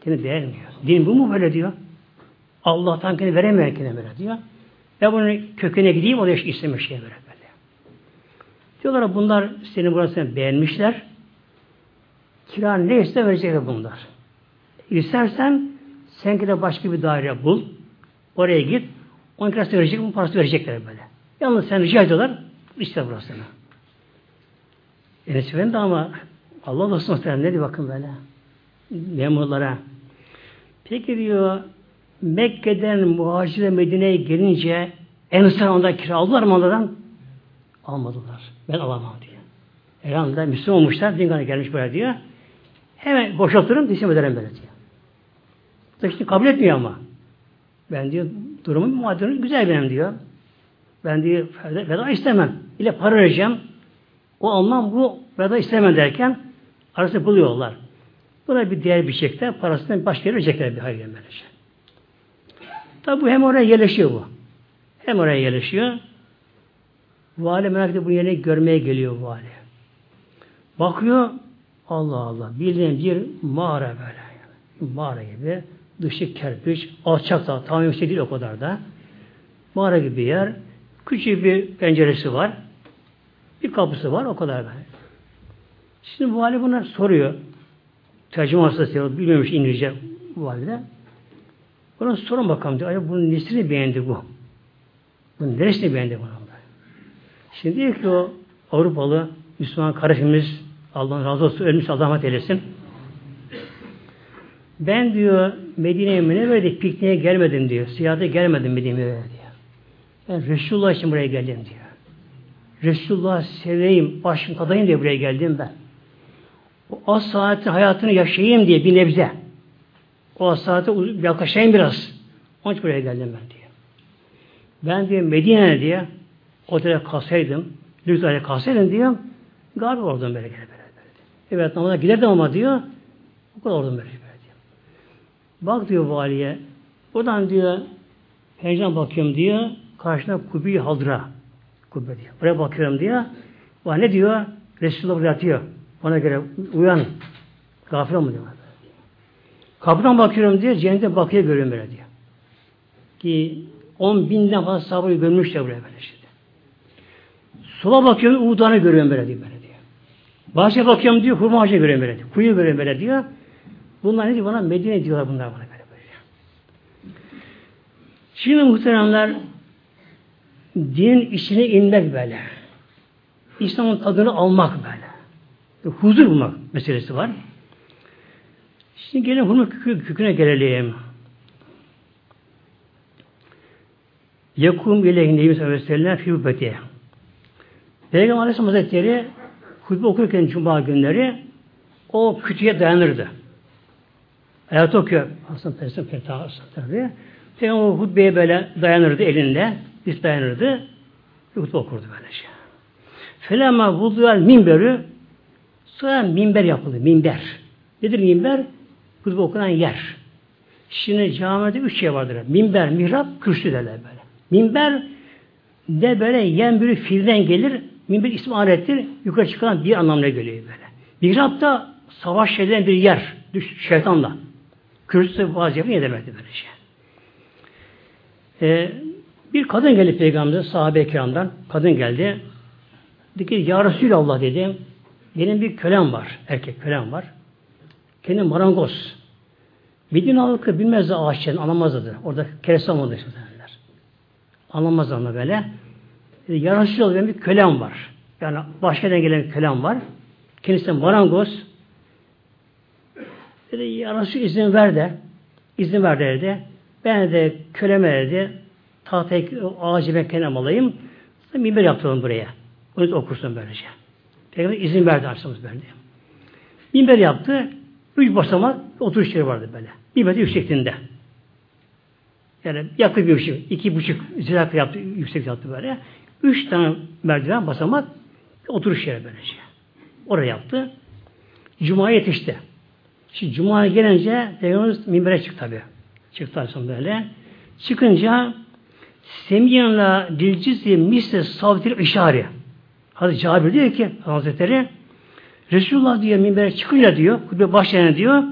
kendi değermiyor. Din bu mu böyle diyor. Allah'tan kendi veremiyor kendine böyle diyor. Ben bunun köküne gideyim o da istemiş şey böyle. Diyorlar bunlar senin burasını beğenmişler. Kira ne iste verecekler bunlar. İstersen sen de başka bir daire bul. Oraya git. Onun kirası verecek, bunun parası verecekler böyle. Yalnız sen rica ediyorlar, işte burasını. Enes Efendi ama Allah dostum muhtemelen ne bakın böyle. Memurlara. Peki diyor Mekke'den muhacire Medine'ye gelince Ensar ondan kiraladılar mı onlardan? Almadılar. Ben alamam diyor. Elhamdülillah Müslüman olmuşlar. Dingana gelmiş böyle diyor. Hemen boşaltırım, teslim ederim böyle diyor. Tabii kabul etmiyor ama. Ben diyor durumum madeni güzel benim diyor. Ben diyor veda istemem. İle para vereceğim. O almam bu veda istemem derken arası buluyorlar. Buna bir diğer bir şekilde parasını başka yere verecekler bir hayır böylece. Tabi bu hem oraya yerleşiyor bu. Hem oraya yerleşiyor. Vali merak ediyor bu yerine görmeye geliyor vali. Bakıyor Allah Allah bildiğin bir mağara böyle. Mağara gibi. Dışı kerpiç, alçak da tam yüksek değil o kadar da. Mağara gibi bir yer. Küçük bir penceresi var. Bir kapısı var o kadar böyle. Şimdi vali buna soruyor. Tercüme hastası bilmemiş İngilizce valide. Buna sorun bakalım diyor. Ay bunun nesini beğendi bu? Bunun neresini beğendi bunu? Şimdi diyor ki o Avrupalı Müslüman kardeşimiz Allah'ın razı olsun ölmüş Allah rahmet eylesin. Ben diyor Medine'ye Münevvere'de pikniğe gelmedim diyor. Siyahate gelmedim Medine'ye diyor. Ben Resulullah için buraya geldim diyor. Resulullah seveyim, başım tadayım diye buraya geldim ben. O az saatin hayatını yaşayayım diye bir nebze. O az saate yaklaşayım biraz. Onun için buraya geldim ben diyor. Ben diyor Medine'de diye otele kalsaydım, lüks otele kalsaydım diyor, galiba oradan böyle böyle. Evet namaza giderdim ama diyor, o kadar oradan böyle, diyor. Bak diyor valiye, buradan diyor, pencereden bakıyorum diyor, karşına kubbi haldıra. Kubbe diyor. Buraya bakıyorum diyor. Bana ne diyor? Resulullah buraya atıyor. Bana göre uyan. Gafil olma diyor. Kapıdan bakıyorum diyor. Cennete bakıya görüyorum böyle diyor. Ki on binden fazla sahabeyi görmüşler buraya böyle işte. Sola bakıyorum Uğdan'ı görüyorum böyle diyor. Böyle diyor. Bahçe bakıyorum diyor. Hurma ağacı görüyorum böyle diyor. Kuyu görüyorum böyle diyor. Bunlar ne diyor bana? Medine diyorlar bunlar bana böyle böyle. Şimdi muhteremler din içine inmek böyle. İslam'ın tadını almak böyle. Huzur bulmak meselesi var. Şimdi gelin hurma köküne gelelim. Yakum ile Nebi sallallahu aleyhi ve sellem Peygamber Aleyhisselam Hazretleri hutbe okurken Cuma günleri o kütüye dayanırdı. Hayat okuyor. Hasan Peygamber Peygamber tabi. Peygamber hutbeye böyle dayanırdı elinde. Biz dayanırdı. Hutbe okurdu böylece. Felama vuduel minberü sonra minber yapıldı. Minber. Nedir minber? Hutbe okunan yer. Şimdi camide üç şey vardır. Minber, mihrap, kürsü derler böyle. Minber de böyle yen bir fiilden gelir. Minber ismi alettir. Yukarı çıkan bir anlamına geliyor böyle. Mihrap da savaş edilen bir yer. Düş, şeytanla. Kürsü vaziyeti ne demekti böyle şey. Ee, bir kadın geldi peygamberimize sahabe-i kiramdan. Kadın geldi. Dedi ki Ya Resulallah dedi. Benim bir kölem var. Erkek kölem var. Kendi marangoz. Medine halkı bilmezdi ağaçlarını anlamazdı. Orada kereste olmadı. Anlamazdı ama böyle. Dedi, ya Resulallah benim bir kölem var. Yani başkadan gelen kölem var. Kendisi marangoz. Dedi ya Resul izin ver de izin ver dedi. Ben de köleme dedi tahtaya ağacı ben kendim alayım. Minber yaptıralım buraya. Onu okursun böylece. Peygamber izin verdi Aleyhisselam verdi. Minber yaptı. Üç basamak oturuş yeri vardı böyle. Bir metre yüksekliğinde. Yani yakın bir şey. iki buçuk ziraat yaptı, yüksek yaptı böyle. Üç tane merdiven basamak oturuş yeri böylece. Oraya yaptı. Cuma'ya yetişti. Şimdi Cuma'ya gelince Peygamberimiz minbere çıktı tabi. Çıktı sonra böyle. Çıkınca Semiyanla dilcizi misle savtil işari. Hazreti Cabir diyor ki Hazretleri Resulullah diyor minbere çıkınca diyor, hutbe başlayana diyor,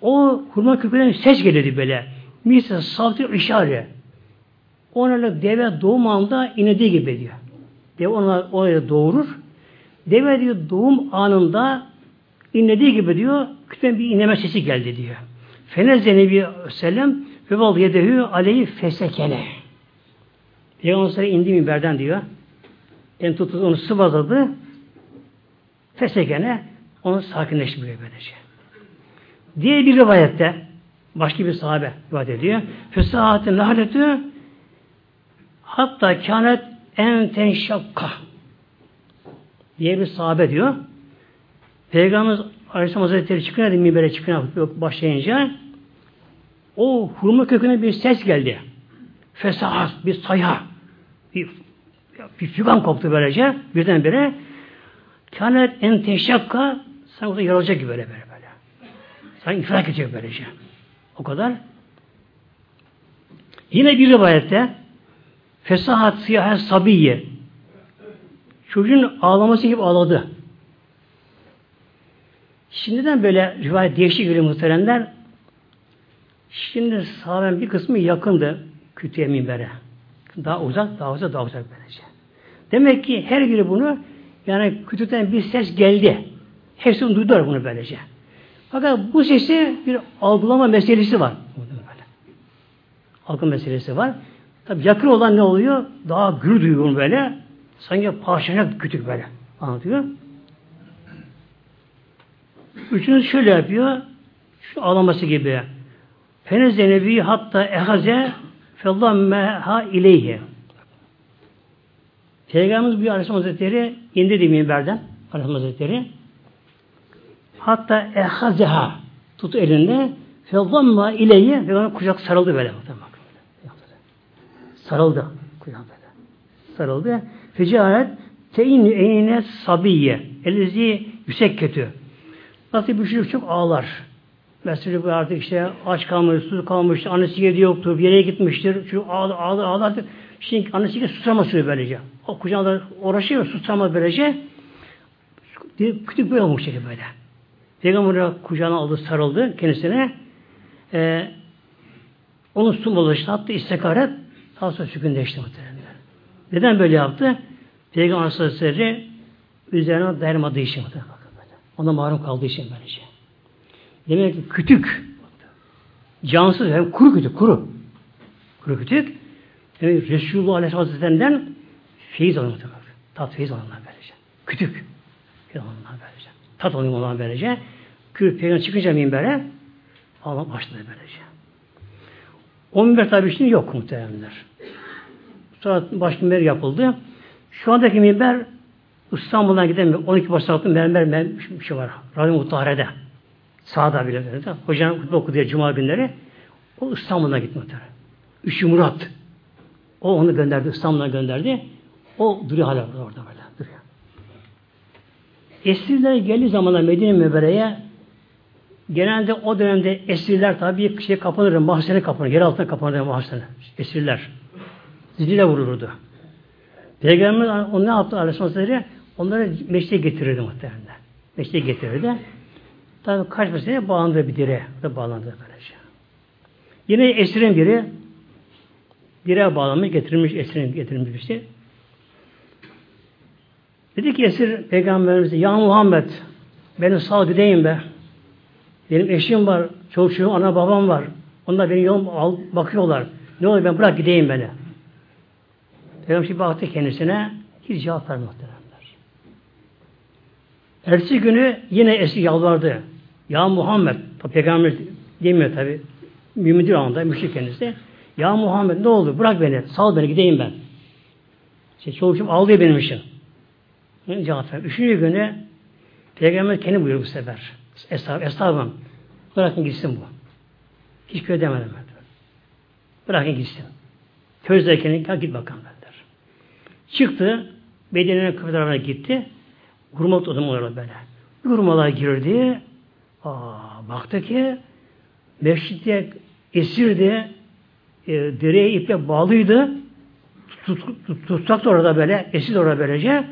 o hurma kökünden ses gelirdi böyle. Misle savtil işari. Onlarla deve doğum anında inediği gibi diyor. Deve ona oraya doğurur. Deve diyor doğum anında inlediği gibi diyor, küçük bir inleme sesi geldi diyor. Fenezze Nebi Sellem ve val yedehü aleyhi fesekene. Peygamber indi minberden diyor. En tuttu onu sıvazladı. Fesekene onu sakinleştiriyor böylece. Diğer bir rivayette başka bir sahabe rivayet ediyor. Fesahatin lahaletü hatta kânet en tenşakka diye bir sahabe diyor. Peygamberimiz Aleyhisselam Hazretleri çıkınca minbere çıkınca başlayınca o hurma köküne bir ses geldi. Fesahat, bir sayha, bir, bir fügan koptu böylece birdenbire. Kânet en teşakka sanki yarılacak gibi böyle böyle böyle. Sanki ifrak edecek böylece. O kadar. Yine bir rivayette fesahat siyah sabiye çocuğun ağlaması gibi ağladı. Şimdiden böyle rivayet değişik geliyor muhteremler. Şimdi sahabenin bir kısmı yakındı kütüye minbere. Daha uzak, daha uzak, daha uzak böylece. Demek ki her biri bunu yani kütükten bir ses geldi. Hepsi duydular bunu böylece. Fakat bu sesi bir algılama meselesi var. Algı meselesi var. Tabi yakın olan ne oluyor? Daha gür duyuyor böyle. Sanki parçanak kütük böyle. Anlatıyor. Üçüncü şöyle yapıyor. Şu ağlaması gibi. Fenezde nebi hatta ehaze fellammeha ileyhi. Peygamberimiz bir Aleyhisselam Hazretleri indi de minberden Aleyhisselam Hazretleri hatta ehazeha tut elinde fellamma ileyhi ve ona kucak sarıldı böyle. Sarıldı. Böyle. Sarıldı. Fecaret teyni eyne sabiye. Elizi yüksek kötü. Nasıl bir çocuk çok ağlar. Mesela artık işte aç kalmış, su kalmış, annesi yedi yoktur, bir yere gitmiştir. Şu ağlar, ağlar, ağlar. Şimdi annesi de susamaz böylece. O kucağında uğraşıyor, susamaz böylece. Küçük böyle olmuş şey böyle. Peygamber kucağına aldı, sarıldı kendisine. Ee, onun su bulaştı, hatta istikaret, daha sonra sükünleşti muhtemelen. Neden böyle yaptı? Peygamber Aleyhisselatü üzerine dayanmadığı için muhtemelen. Ona mahrum kaldığı için böylece. Demek ki kütük, cansız hem kuru kütük, kuru. Kuru kütük, yani Resulullah Aleyhisselatü Hazretlerinden feyiz alınır. Tat feyiz alınır böylece. Kütük. Feyiz. Tat alınır olan böylece. Kürü peygamber çıkınca minbere Allah başladı böylece. O minber tabi şimdi yok muhtemelenler. Sonra baş minber yapıldı. Şu andaki minber İstanbul'dan giden 12 basamaklı mermer bir şey var. Radyo Mutahhare'de. Sağda bile. Hocam hutbe okudu Cuma günleri. O İstanbul'a gitmedi. Üçü Murat. O onu gönderdi. İstanbul'a gönderdi. O duruyor hala orada böyle. Duruyor. Esirler geldiği zamanlar Medine Mübere'ye genelde o dönemde esirler tabii bir şey kapanır, mahzene kapanır, yer altına kapanır mahzene. Esirler. Ziliyle vurulurdu. Peygamber onu ne yaptı Aleyhisselam Onları meşte getirirdi muhtemelen. Meşte getirirdi. Tabi kaç mesele bağlandı bir dire. Bağlandı böylece. Yine esirin biri direğe bağlanmış, getirilmiş, esirin getirilmiş bir şey. Dedi ki esir peygamberimize ya Muhammed benim sağ gideyim be. Benim eşim var, çocuğum, ana babam var. Onlar beni yol al, bakıyorlar. Ne olur ben bırak gideyim beni. Peygamber şimdi baktı kendisine hiç cevap vermedi muhteremler. Ertesi günü yine esir yalvardı. Ya Muhammed, Peygamber demiyor tabi. Mümin anda, müşrik kendisi. Ya Muhammed ne oldu? Bırak beni. Sal beni gideyim ben. İşte çoluk ağlıyor benim için. Cevap ver. Üçüncü günü Peygamber kendi buyuruyor bu sefer. Estağfurullah. Estağfurullah. Bırakın gitsin bu. Hiç köy demedim ben. Bırakın gitsin. Közdeyken git bakalım ben der. Çıktı. Medine'nin kapı gitti. Hurma otladım orada böyle. Hurmalar girdi. Aa, baktı ki mescitte esirdi. E, direğe iple bağlıydı. Tut, tut, tutsak da orada böyle. Esir orada böylece.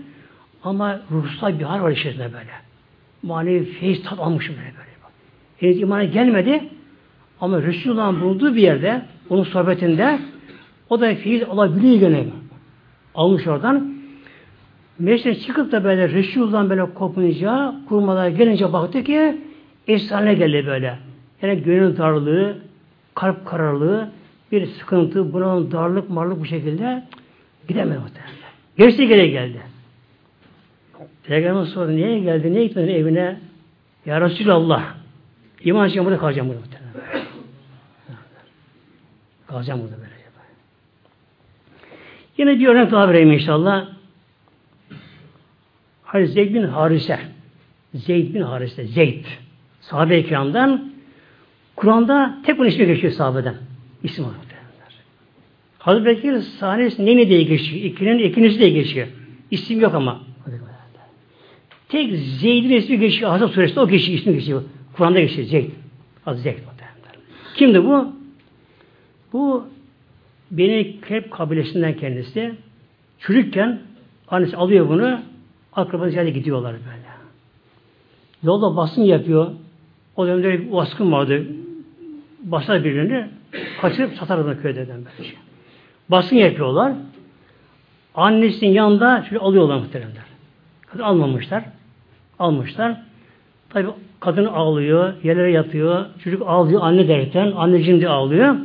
Ama ruhsal bir hal var içerisinde böyle. Manevi feyiz tat almış böyle böyle. Henüz imana gelmedi. Ama Resulullah'ın bulunduğu bir yerde, onun sohbetinde o da feyiz alabiliyor gene. Almış oradan. Meclisten çıkıp da böyle Resulullah'ın böyle kopunca, kurmalar gelince baktı ki efsane geldi böyle. Yani gönül darlığı, kalp kararlığı, bir sıkıntı, bunun darlık, marlık bu şekilde gidemedi muhtemelen. Gerisi gele geldi. Peygamber sordu, niye geldi, niye gitmedin evine? Ya Resulallah, iman için burada kalacağım burada kalacağım burada böyle. Yine bir örnek daha vereyim inşallah. Hani Zeyd bin Harise. Zeyd bin Harise. Zeyd. Sahabe-i kiramdan Kur'an'da tek bunun ismi geçiyor sahabeden. İsim olarak. Hazreti Bekir sahnesi neyine diye geçiyor. İkinin ikincisi diye geçiyor. İsim yok ama. Tek Zeyd'in ismi geçiyor. Hazreti Suresi'nde o geçiyor. ismi geçiyor. Kur'an'da geçiyor. Zeyd. Hazreti Zeyd. Kimdi bu? Bu Beni Krep kabilesinden kendisi. Çürükken annesi alıyor bunu akrabası yerde gidiyorlar böyle. Yolda basın yapıyor. O dönemde bir baskın vardı. Basar birbirini kaçırıp satarlar köyden böyle. Basın yapıyorlar. Annesinin yanında şöyle alıyorlar muhteremler. Kadın almamışlar. Almışlar. Tabi kadın ağlıyor, yerlere yatıyor, çocuk ağlıyor, anne derken, anneciğim de ağlıyor.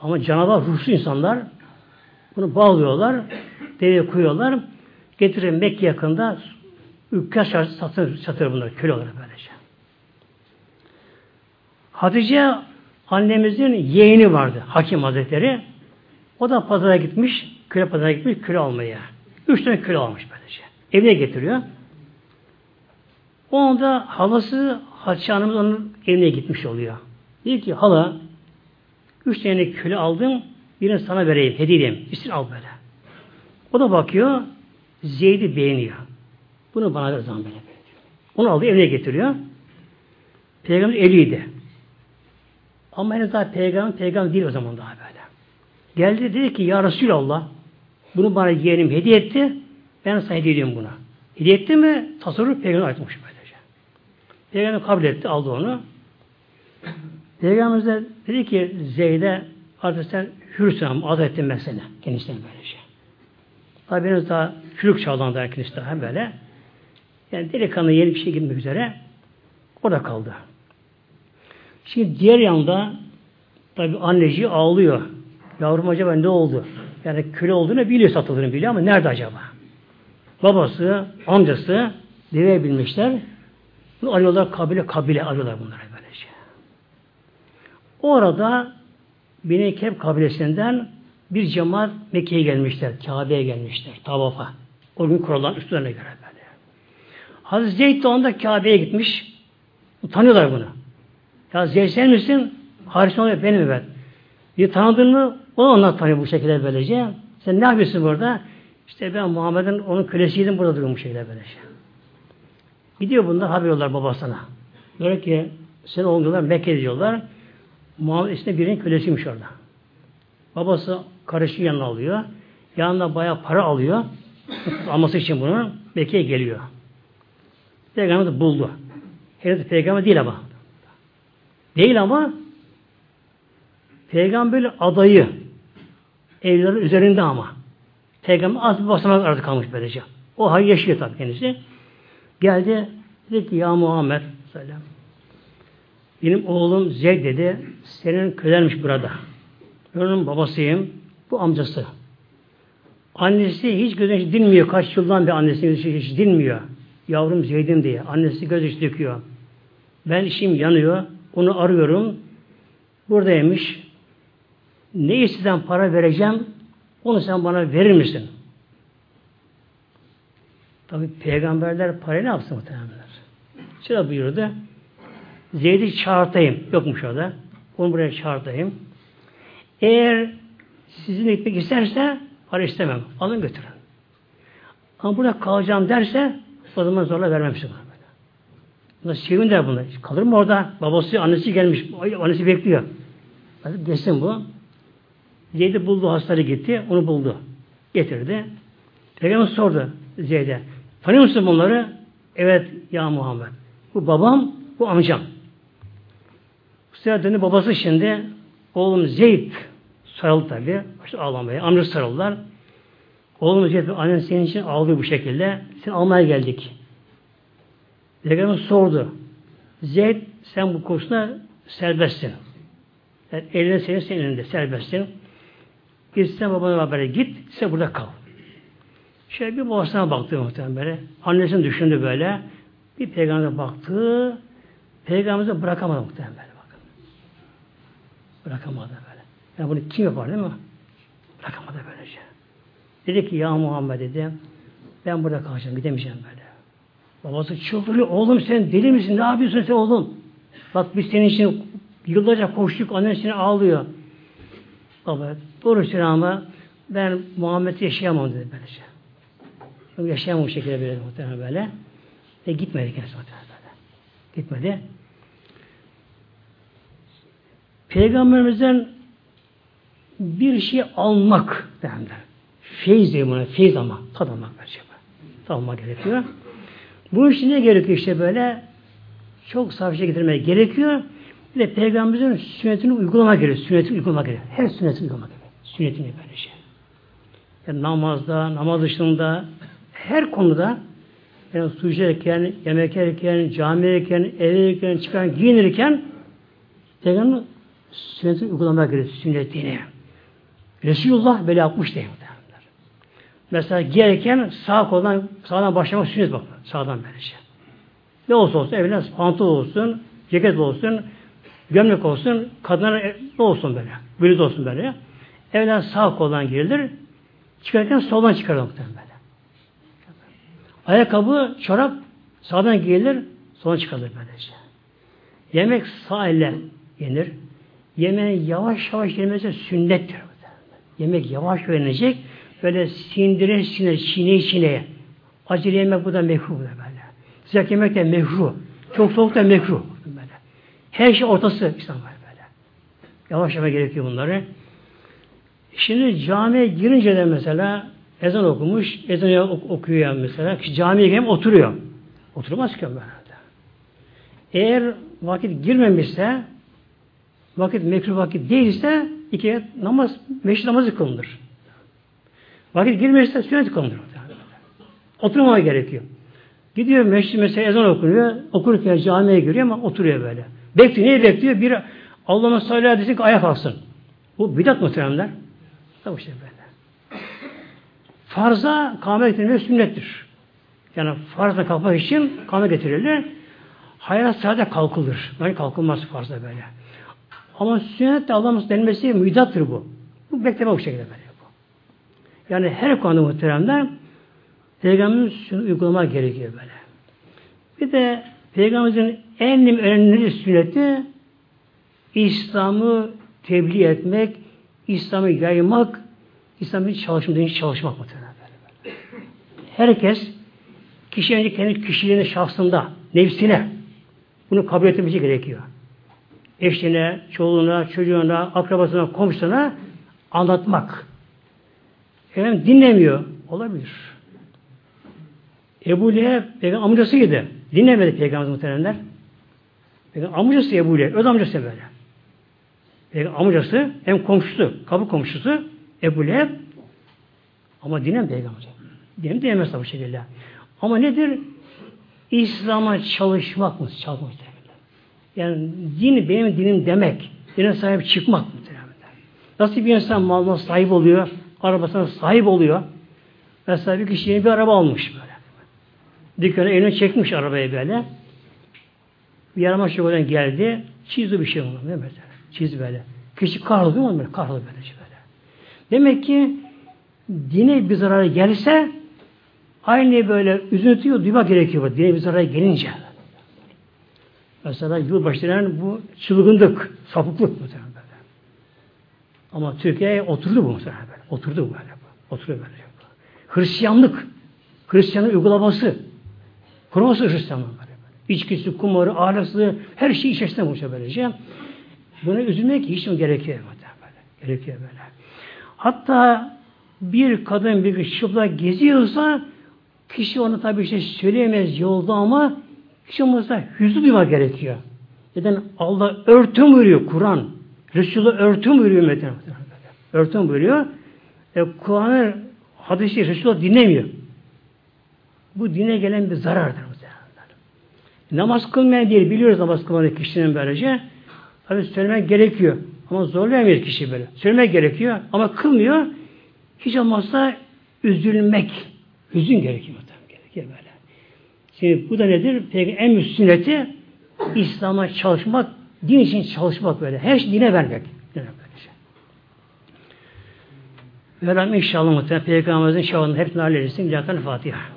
Ama canavar ruhsuz insanlar bunu bağlıyorlar, deveye koyuyorlar, getirin Mekke yakında ükkas çarşı satır, satır bunları, köle olarak böylece. Hatice annemizin yeğeni vardı, Hakim Hazretleri. O da pazara gitmiş, köle pazara gitmiş, köle almaya. Üç tane köle almış böylece. Evine getiriyor. O anda halası Hatice Hanım'ın onun evine gitmiş oluyor. Diyor ki hala üç tane köle aldım birini sana vereyim, hediye edeyim. İstin al böyle. O da bakıyor Zeyd'i beğeniyor. Bunu bana ver zaman böyle. Onu aldı evine getiriyor. Peygamber eliydi. Ama henüz daha peygamber peygamber değil o zaman daha böyle. Geldi dedi ki ya Resulallah bunu bana yeğenim hediye etti. Ben sana hediye ediyorum buna. Hediye etti mi tasarruf peygamber aitmiş böylece. Peygamber kabul etti aldı onu. Peygamber de dedi ki Zeyd'e artık sen hürsün ama azat ettim ben seni. Kendisine böylece. Tabi henüz daha çürük çağlarında kendisi daha böyle. Yani delikanlı yeni bir şey gitmek üzere orada kaldı. Şimdi diğer yanda tabi anneci ağlıyor. Yavrum acaba ne oldu? Yani köle olduğunu biliyor satıldığını biliyor ama nerede acaba? Babası, amcası deveye bilmişler. Bunu arıyorlar kabile kabile arıyorlar bunlara böylece. Orada Bine Kep kabilesinden bir cemaat Mekke'ye gelmişler. Kabe'ye gelmişler. Tavafa. O gün kurulan üstlerine göre böyle. Hazreti Zeyd de onda Kabe'ye gitmiş. Tanıyorlar bunu. Ya Zeyd sen misin? Haris oluyor benim evet. Bir tanıdın mı? O onlar tanıyor bu şekilde böylece. Sen ne yapıyorsun burada? İşte ben Muhammed'in onun kölesiydim burada duruyorum bu şekilde böylece. Gidiyor bunlar haber yollar babasına. Diyor ki sen oğlunlar Mekke diyorlar. Muhammed işte birinin kölesiymiş orada. Babası karışı yanına alıyor. Yanında bayağı para alıyor. Alması için bunu Mekke'ye geliyor. Peygamber de buldu. Henüz peygamber değil ama. Değil ama peygamber adayı evlerin üzerinde ama. Peygamber az bir basamak arası kalmış böylece. O hayır yaşıyor tabii kendisi. Geldi dedi ki ya Muhammed selam. Benim oğlum Zeyd dedi. Senin kölenmiş burada. Onun babasıyım. Bu amcası. Annesi hiç gözü dinmiyor. Kaç yıldan bir annesi hiç, hiç dinmiyor. Yavrum Zeyd'im diye. Annesi göz döküyor. Ben işim yanıyor. Onu arıyorum. Buradaymış. ne isteden para vereceğim onu sen bana verir misin? Tabi peygamberler parayı ne yapsın muhtemelenler? Şöyle buyurdu. Zeyd'i çağırtayım. Yokmuş orada. Onu buraya çağırtayım. Eğer sizin gitmek isterse para istemem. Alın götürün. Ama burada kalacağım derse o zaman zorla vermem size. Bunlar sevin der bunlar. Kalır mı orada? Babası, annesi gelmiş. Annesi bekliyor. Geçsin bu. Zeyd'i buldu, hastaları gitti. Onu buldu. Getirdi. Peygamber sordu Zeyd'e. Tanıyor musun bunları? Evet ya Muhammed. Bu babam, bu amcam. Sefer döndü babası şimdi oğlum Zeyd sarıldı tabi. İşte ağlamaya. Amcası sarıldılar. Oğlum Zeyd annen senin için ağlıyor bu şekilde. Seni almaya geldik. Peygamber sordu. Zeyd sen bu konusunda serbestsin. Yani eline senin senin elinde serbestsin. Gitsen babana haber git, sen burada kal. Şöyle bir babasına baktı muhtemelen böyle. Annesini düşündü böyle. Bir peygamber baktı. Peygamber'i bırakamadı muhtemelen böyle. Bakın. Bırakamadı böyle. Yani bunu kim yapar değil mi? Bırakamadı böylece. Dedi ki ya Muhammed dedi ben burada kalacağım gidemeyeceğim böyle. Babası çıldırıyor. Oğlum sen deli misin? Ne yapıyorsun sen oğlum? Bak biz senin için yıllarca koştuk. Annen seni ağlıyor. Baba doğru ama ben Muhammed'i yaşayamam dedi böylece. Yaşayamam bu şekilde böyle muhtemelen böyle. Ve gitmedi kendisi muhtemelen böyle. Gitmedi. Peygamberimizden bir şey almak derler. Feyz diye buna. Feyz ama. Tad almak bence. Tad almak gerekiyor. Bu için ne gerekiyor işte böyle? Çok savaşa getirmek gerekiyor. Bir de Peygamberimizin sünnetini uygulama gerekiyor. Sünnetini uygulama gerekiyor. Her sünnetini uygulama gerekiyor. Sünnetini böyle şey. Yani namazda, namaz dışında, her konuda yani su içerken, yemek yerken, cami yerken, evlenirken, çıkan, giyinirken Peygamber sünnetini uygulamak gerekiyor. Sünnetini. Resulullah böyle yapmış değil. Mesela giyerken sağ koldan sağdan başlamak sünnet bak. Sağdan böylece. Ne olsa olsun evlen pantol olsun, ceket olsun, gömlek olsun, kadınlar ne olsun böyle. Bluz olsun böyle. Evlen sağ koldan girilir. Çıkarken soldan çıkarır muhtemelen. Ayakkabı, çorap sağdan giyilir, soldan çıkarılır böylece. Yemek sağ elle yenir. Yemeğin yavaş yavaş yenmesi sünnettir. Yemek yavaş yenecek böyle sindire sindire, çiğneye çiğneye. Acele yemek bu da mekruh böyle. Sıcak yemek de mekruh. Çok soğuk da mekruh. Böyle. Her şey ortası İslam var böyle. Yavaş yavaş gerekiyor bunları. Şimdi camiye girince de mesela ezan okumuş, ezan okuyor yani mesela. Kişi camiye gelip oturuyor. Oturmaz ki böyle. Eğer vakit girmemişse, vakit mekruh vakit değilse iki namaz, meşri namazı kılınır. Vakit girmemişse sünnet kılınır. Oturmaya gerekiyor. Gidiyor meşri mesela ezan okunuyor. Okurken camiye giriyor ama oturuyor böyle. Bekliyor. Neyi bekliyor? Bir Allah'ın sallallahu aleyhi ki ayak alsın. Bu bidat muhteremler. Tabi işte böyle. Farza kâme getirmek sünnettir. Yani farza kalkmak için kâme getirilir. Hayat sadece kalkılır. Yani kalkılmaz farzda böyle. Ama sünnet de Allah'ın denmesi müdattır bu. Bu bekleme bu şekilde böyle. Yani her konuda muhteremler Peygamberin şunu uygulamak gerekiyor böyle. Bir de Peygamberimizin en önemli sünneti İslam'ı tebliğ etmek, İslam'ı yaymak, İslam'ı çalışmak, çalışmak muhtemelen. Herkes kişi önce kendi kişiliğine, şahsında, nefsine bunu kabul etmesi gerekiyor. Eşine, çoluğuna, çocuğuna, akrabasına, komşusuna anlatmak. Efendim dinlemiyor. Olabilir. Ebu Leheb peygamber amcasıydı. Dinlemedi peygamber muhteremler. Peygamber amcası Ebu Leheb. Öz amcası böyle. Peygamber amcası hem komşusu, kapı komşusu Ebu Leheb ama dinlem peygamber. Dinlem diyemez bu şekilde. Ama nedir? İslam'a çalışmak mı? Çalışmak Yani din benim dinim demek. Dine sahip çıkmak mı? Nasıl bir insan malına sahip oluyor? arabasına sahip oluyor. Mesela bir kişi bir araba almış böyle. Dükkanı eline çekmiş arabayı böyle. Bir yarama şokolden geldi. Çizdi bir şey onu. Ne mesela? Çiz böyle. Kişi kahroldu değil mi? Kahroldu böyle. Demek ki dine bir zarar gelse aynı böyle üzüntüyü duymak gerekiyor. Dine bir zarar gelince. Mesela yılbaşı bu çılgınlık, sapıklık muhtemelen böyle. Ama Türkiye'ye oturdu bu muhtemelen böyle. Oturdu bu böyle. Oturuyor böyle. Hristiyanlık, Hristiyanın uygulaması, kurması Hristiyanlık böyle. İçkisi, kumarı, ahlaksı, her şey içerisinde bu böylece. Buna üzülmek hiç mi gerekiyor böyle. Gerekiyor böyle. Hatta bir kadın bir çıplak geziyorsa kişi onu tabi işte söyleyemez yolda ama kişi olmazsa hüznü duymak gerekiyor. Neden? Allah örtüm veriyor Kur'an. Resulü örtüm veriyor mesela. Örtüm veriyor. E, Kur'an'ı hadisi Resulü dinlemiyor. Bu dine gelen bir zarardır. Namaz kılmayan değil. Biliyoruz namaz kılmayan kişinin böylece. Tabi söylemek gerekiyor. Ama zorlayamıyor kişi böyle. Söylemek gerekiyor ama kılmıyor. Hiç olmazsa üzülmek. Hüzün gerekiyor. Gerekiyor böyle. Şimdi bu da nedir? Peki en üst sünneti İslam'a çalışmak, din için çalışmak böyle. Her şey dine vermek. Dine böylece. Velham inşallah muhtemelen Peygamberimizin şahını hepsini halledilsin. Lillahi Fatiha.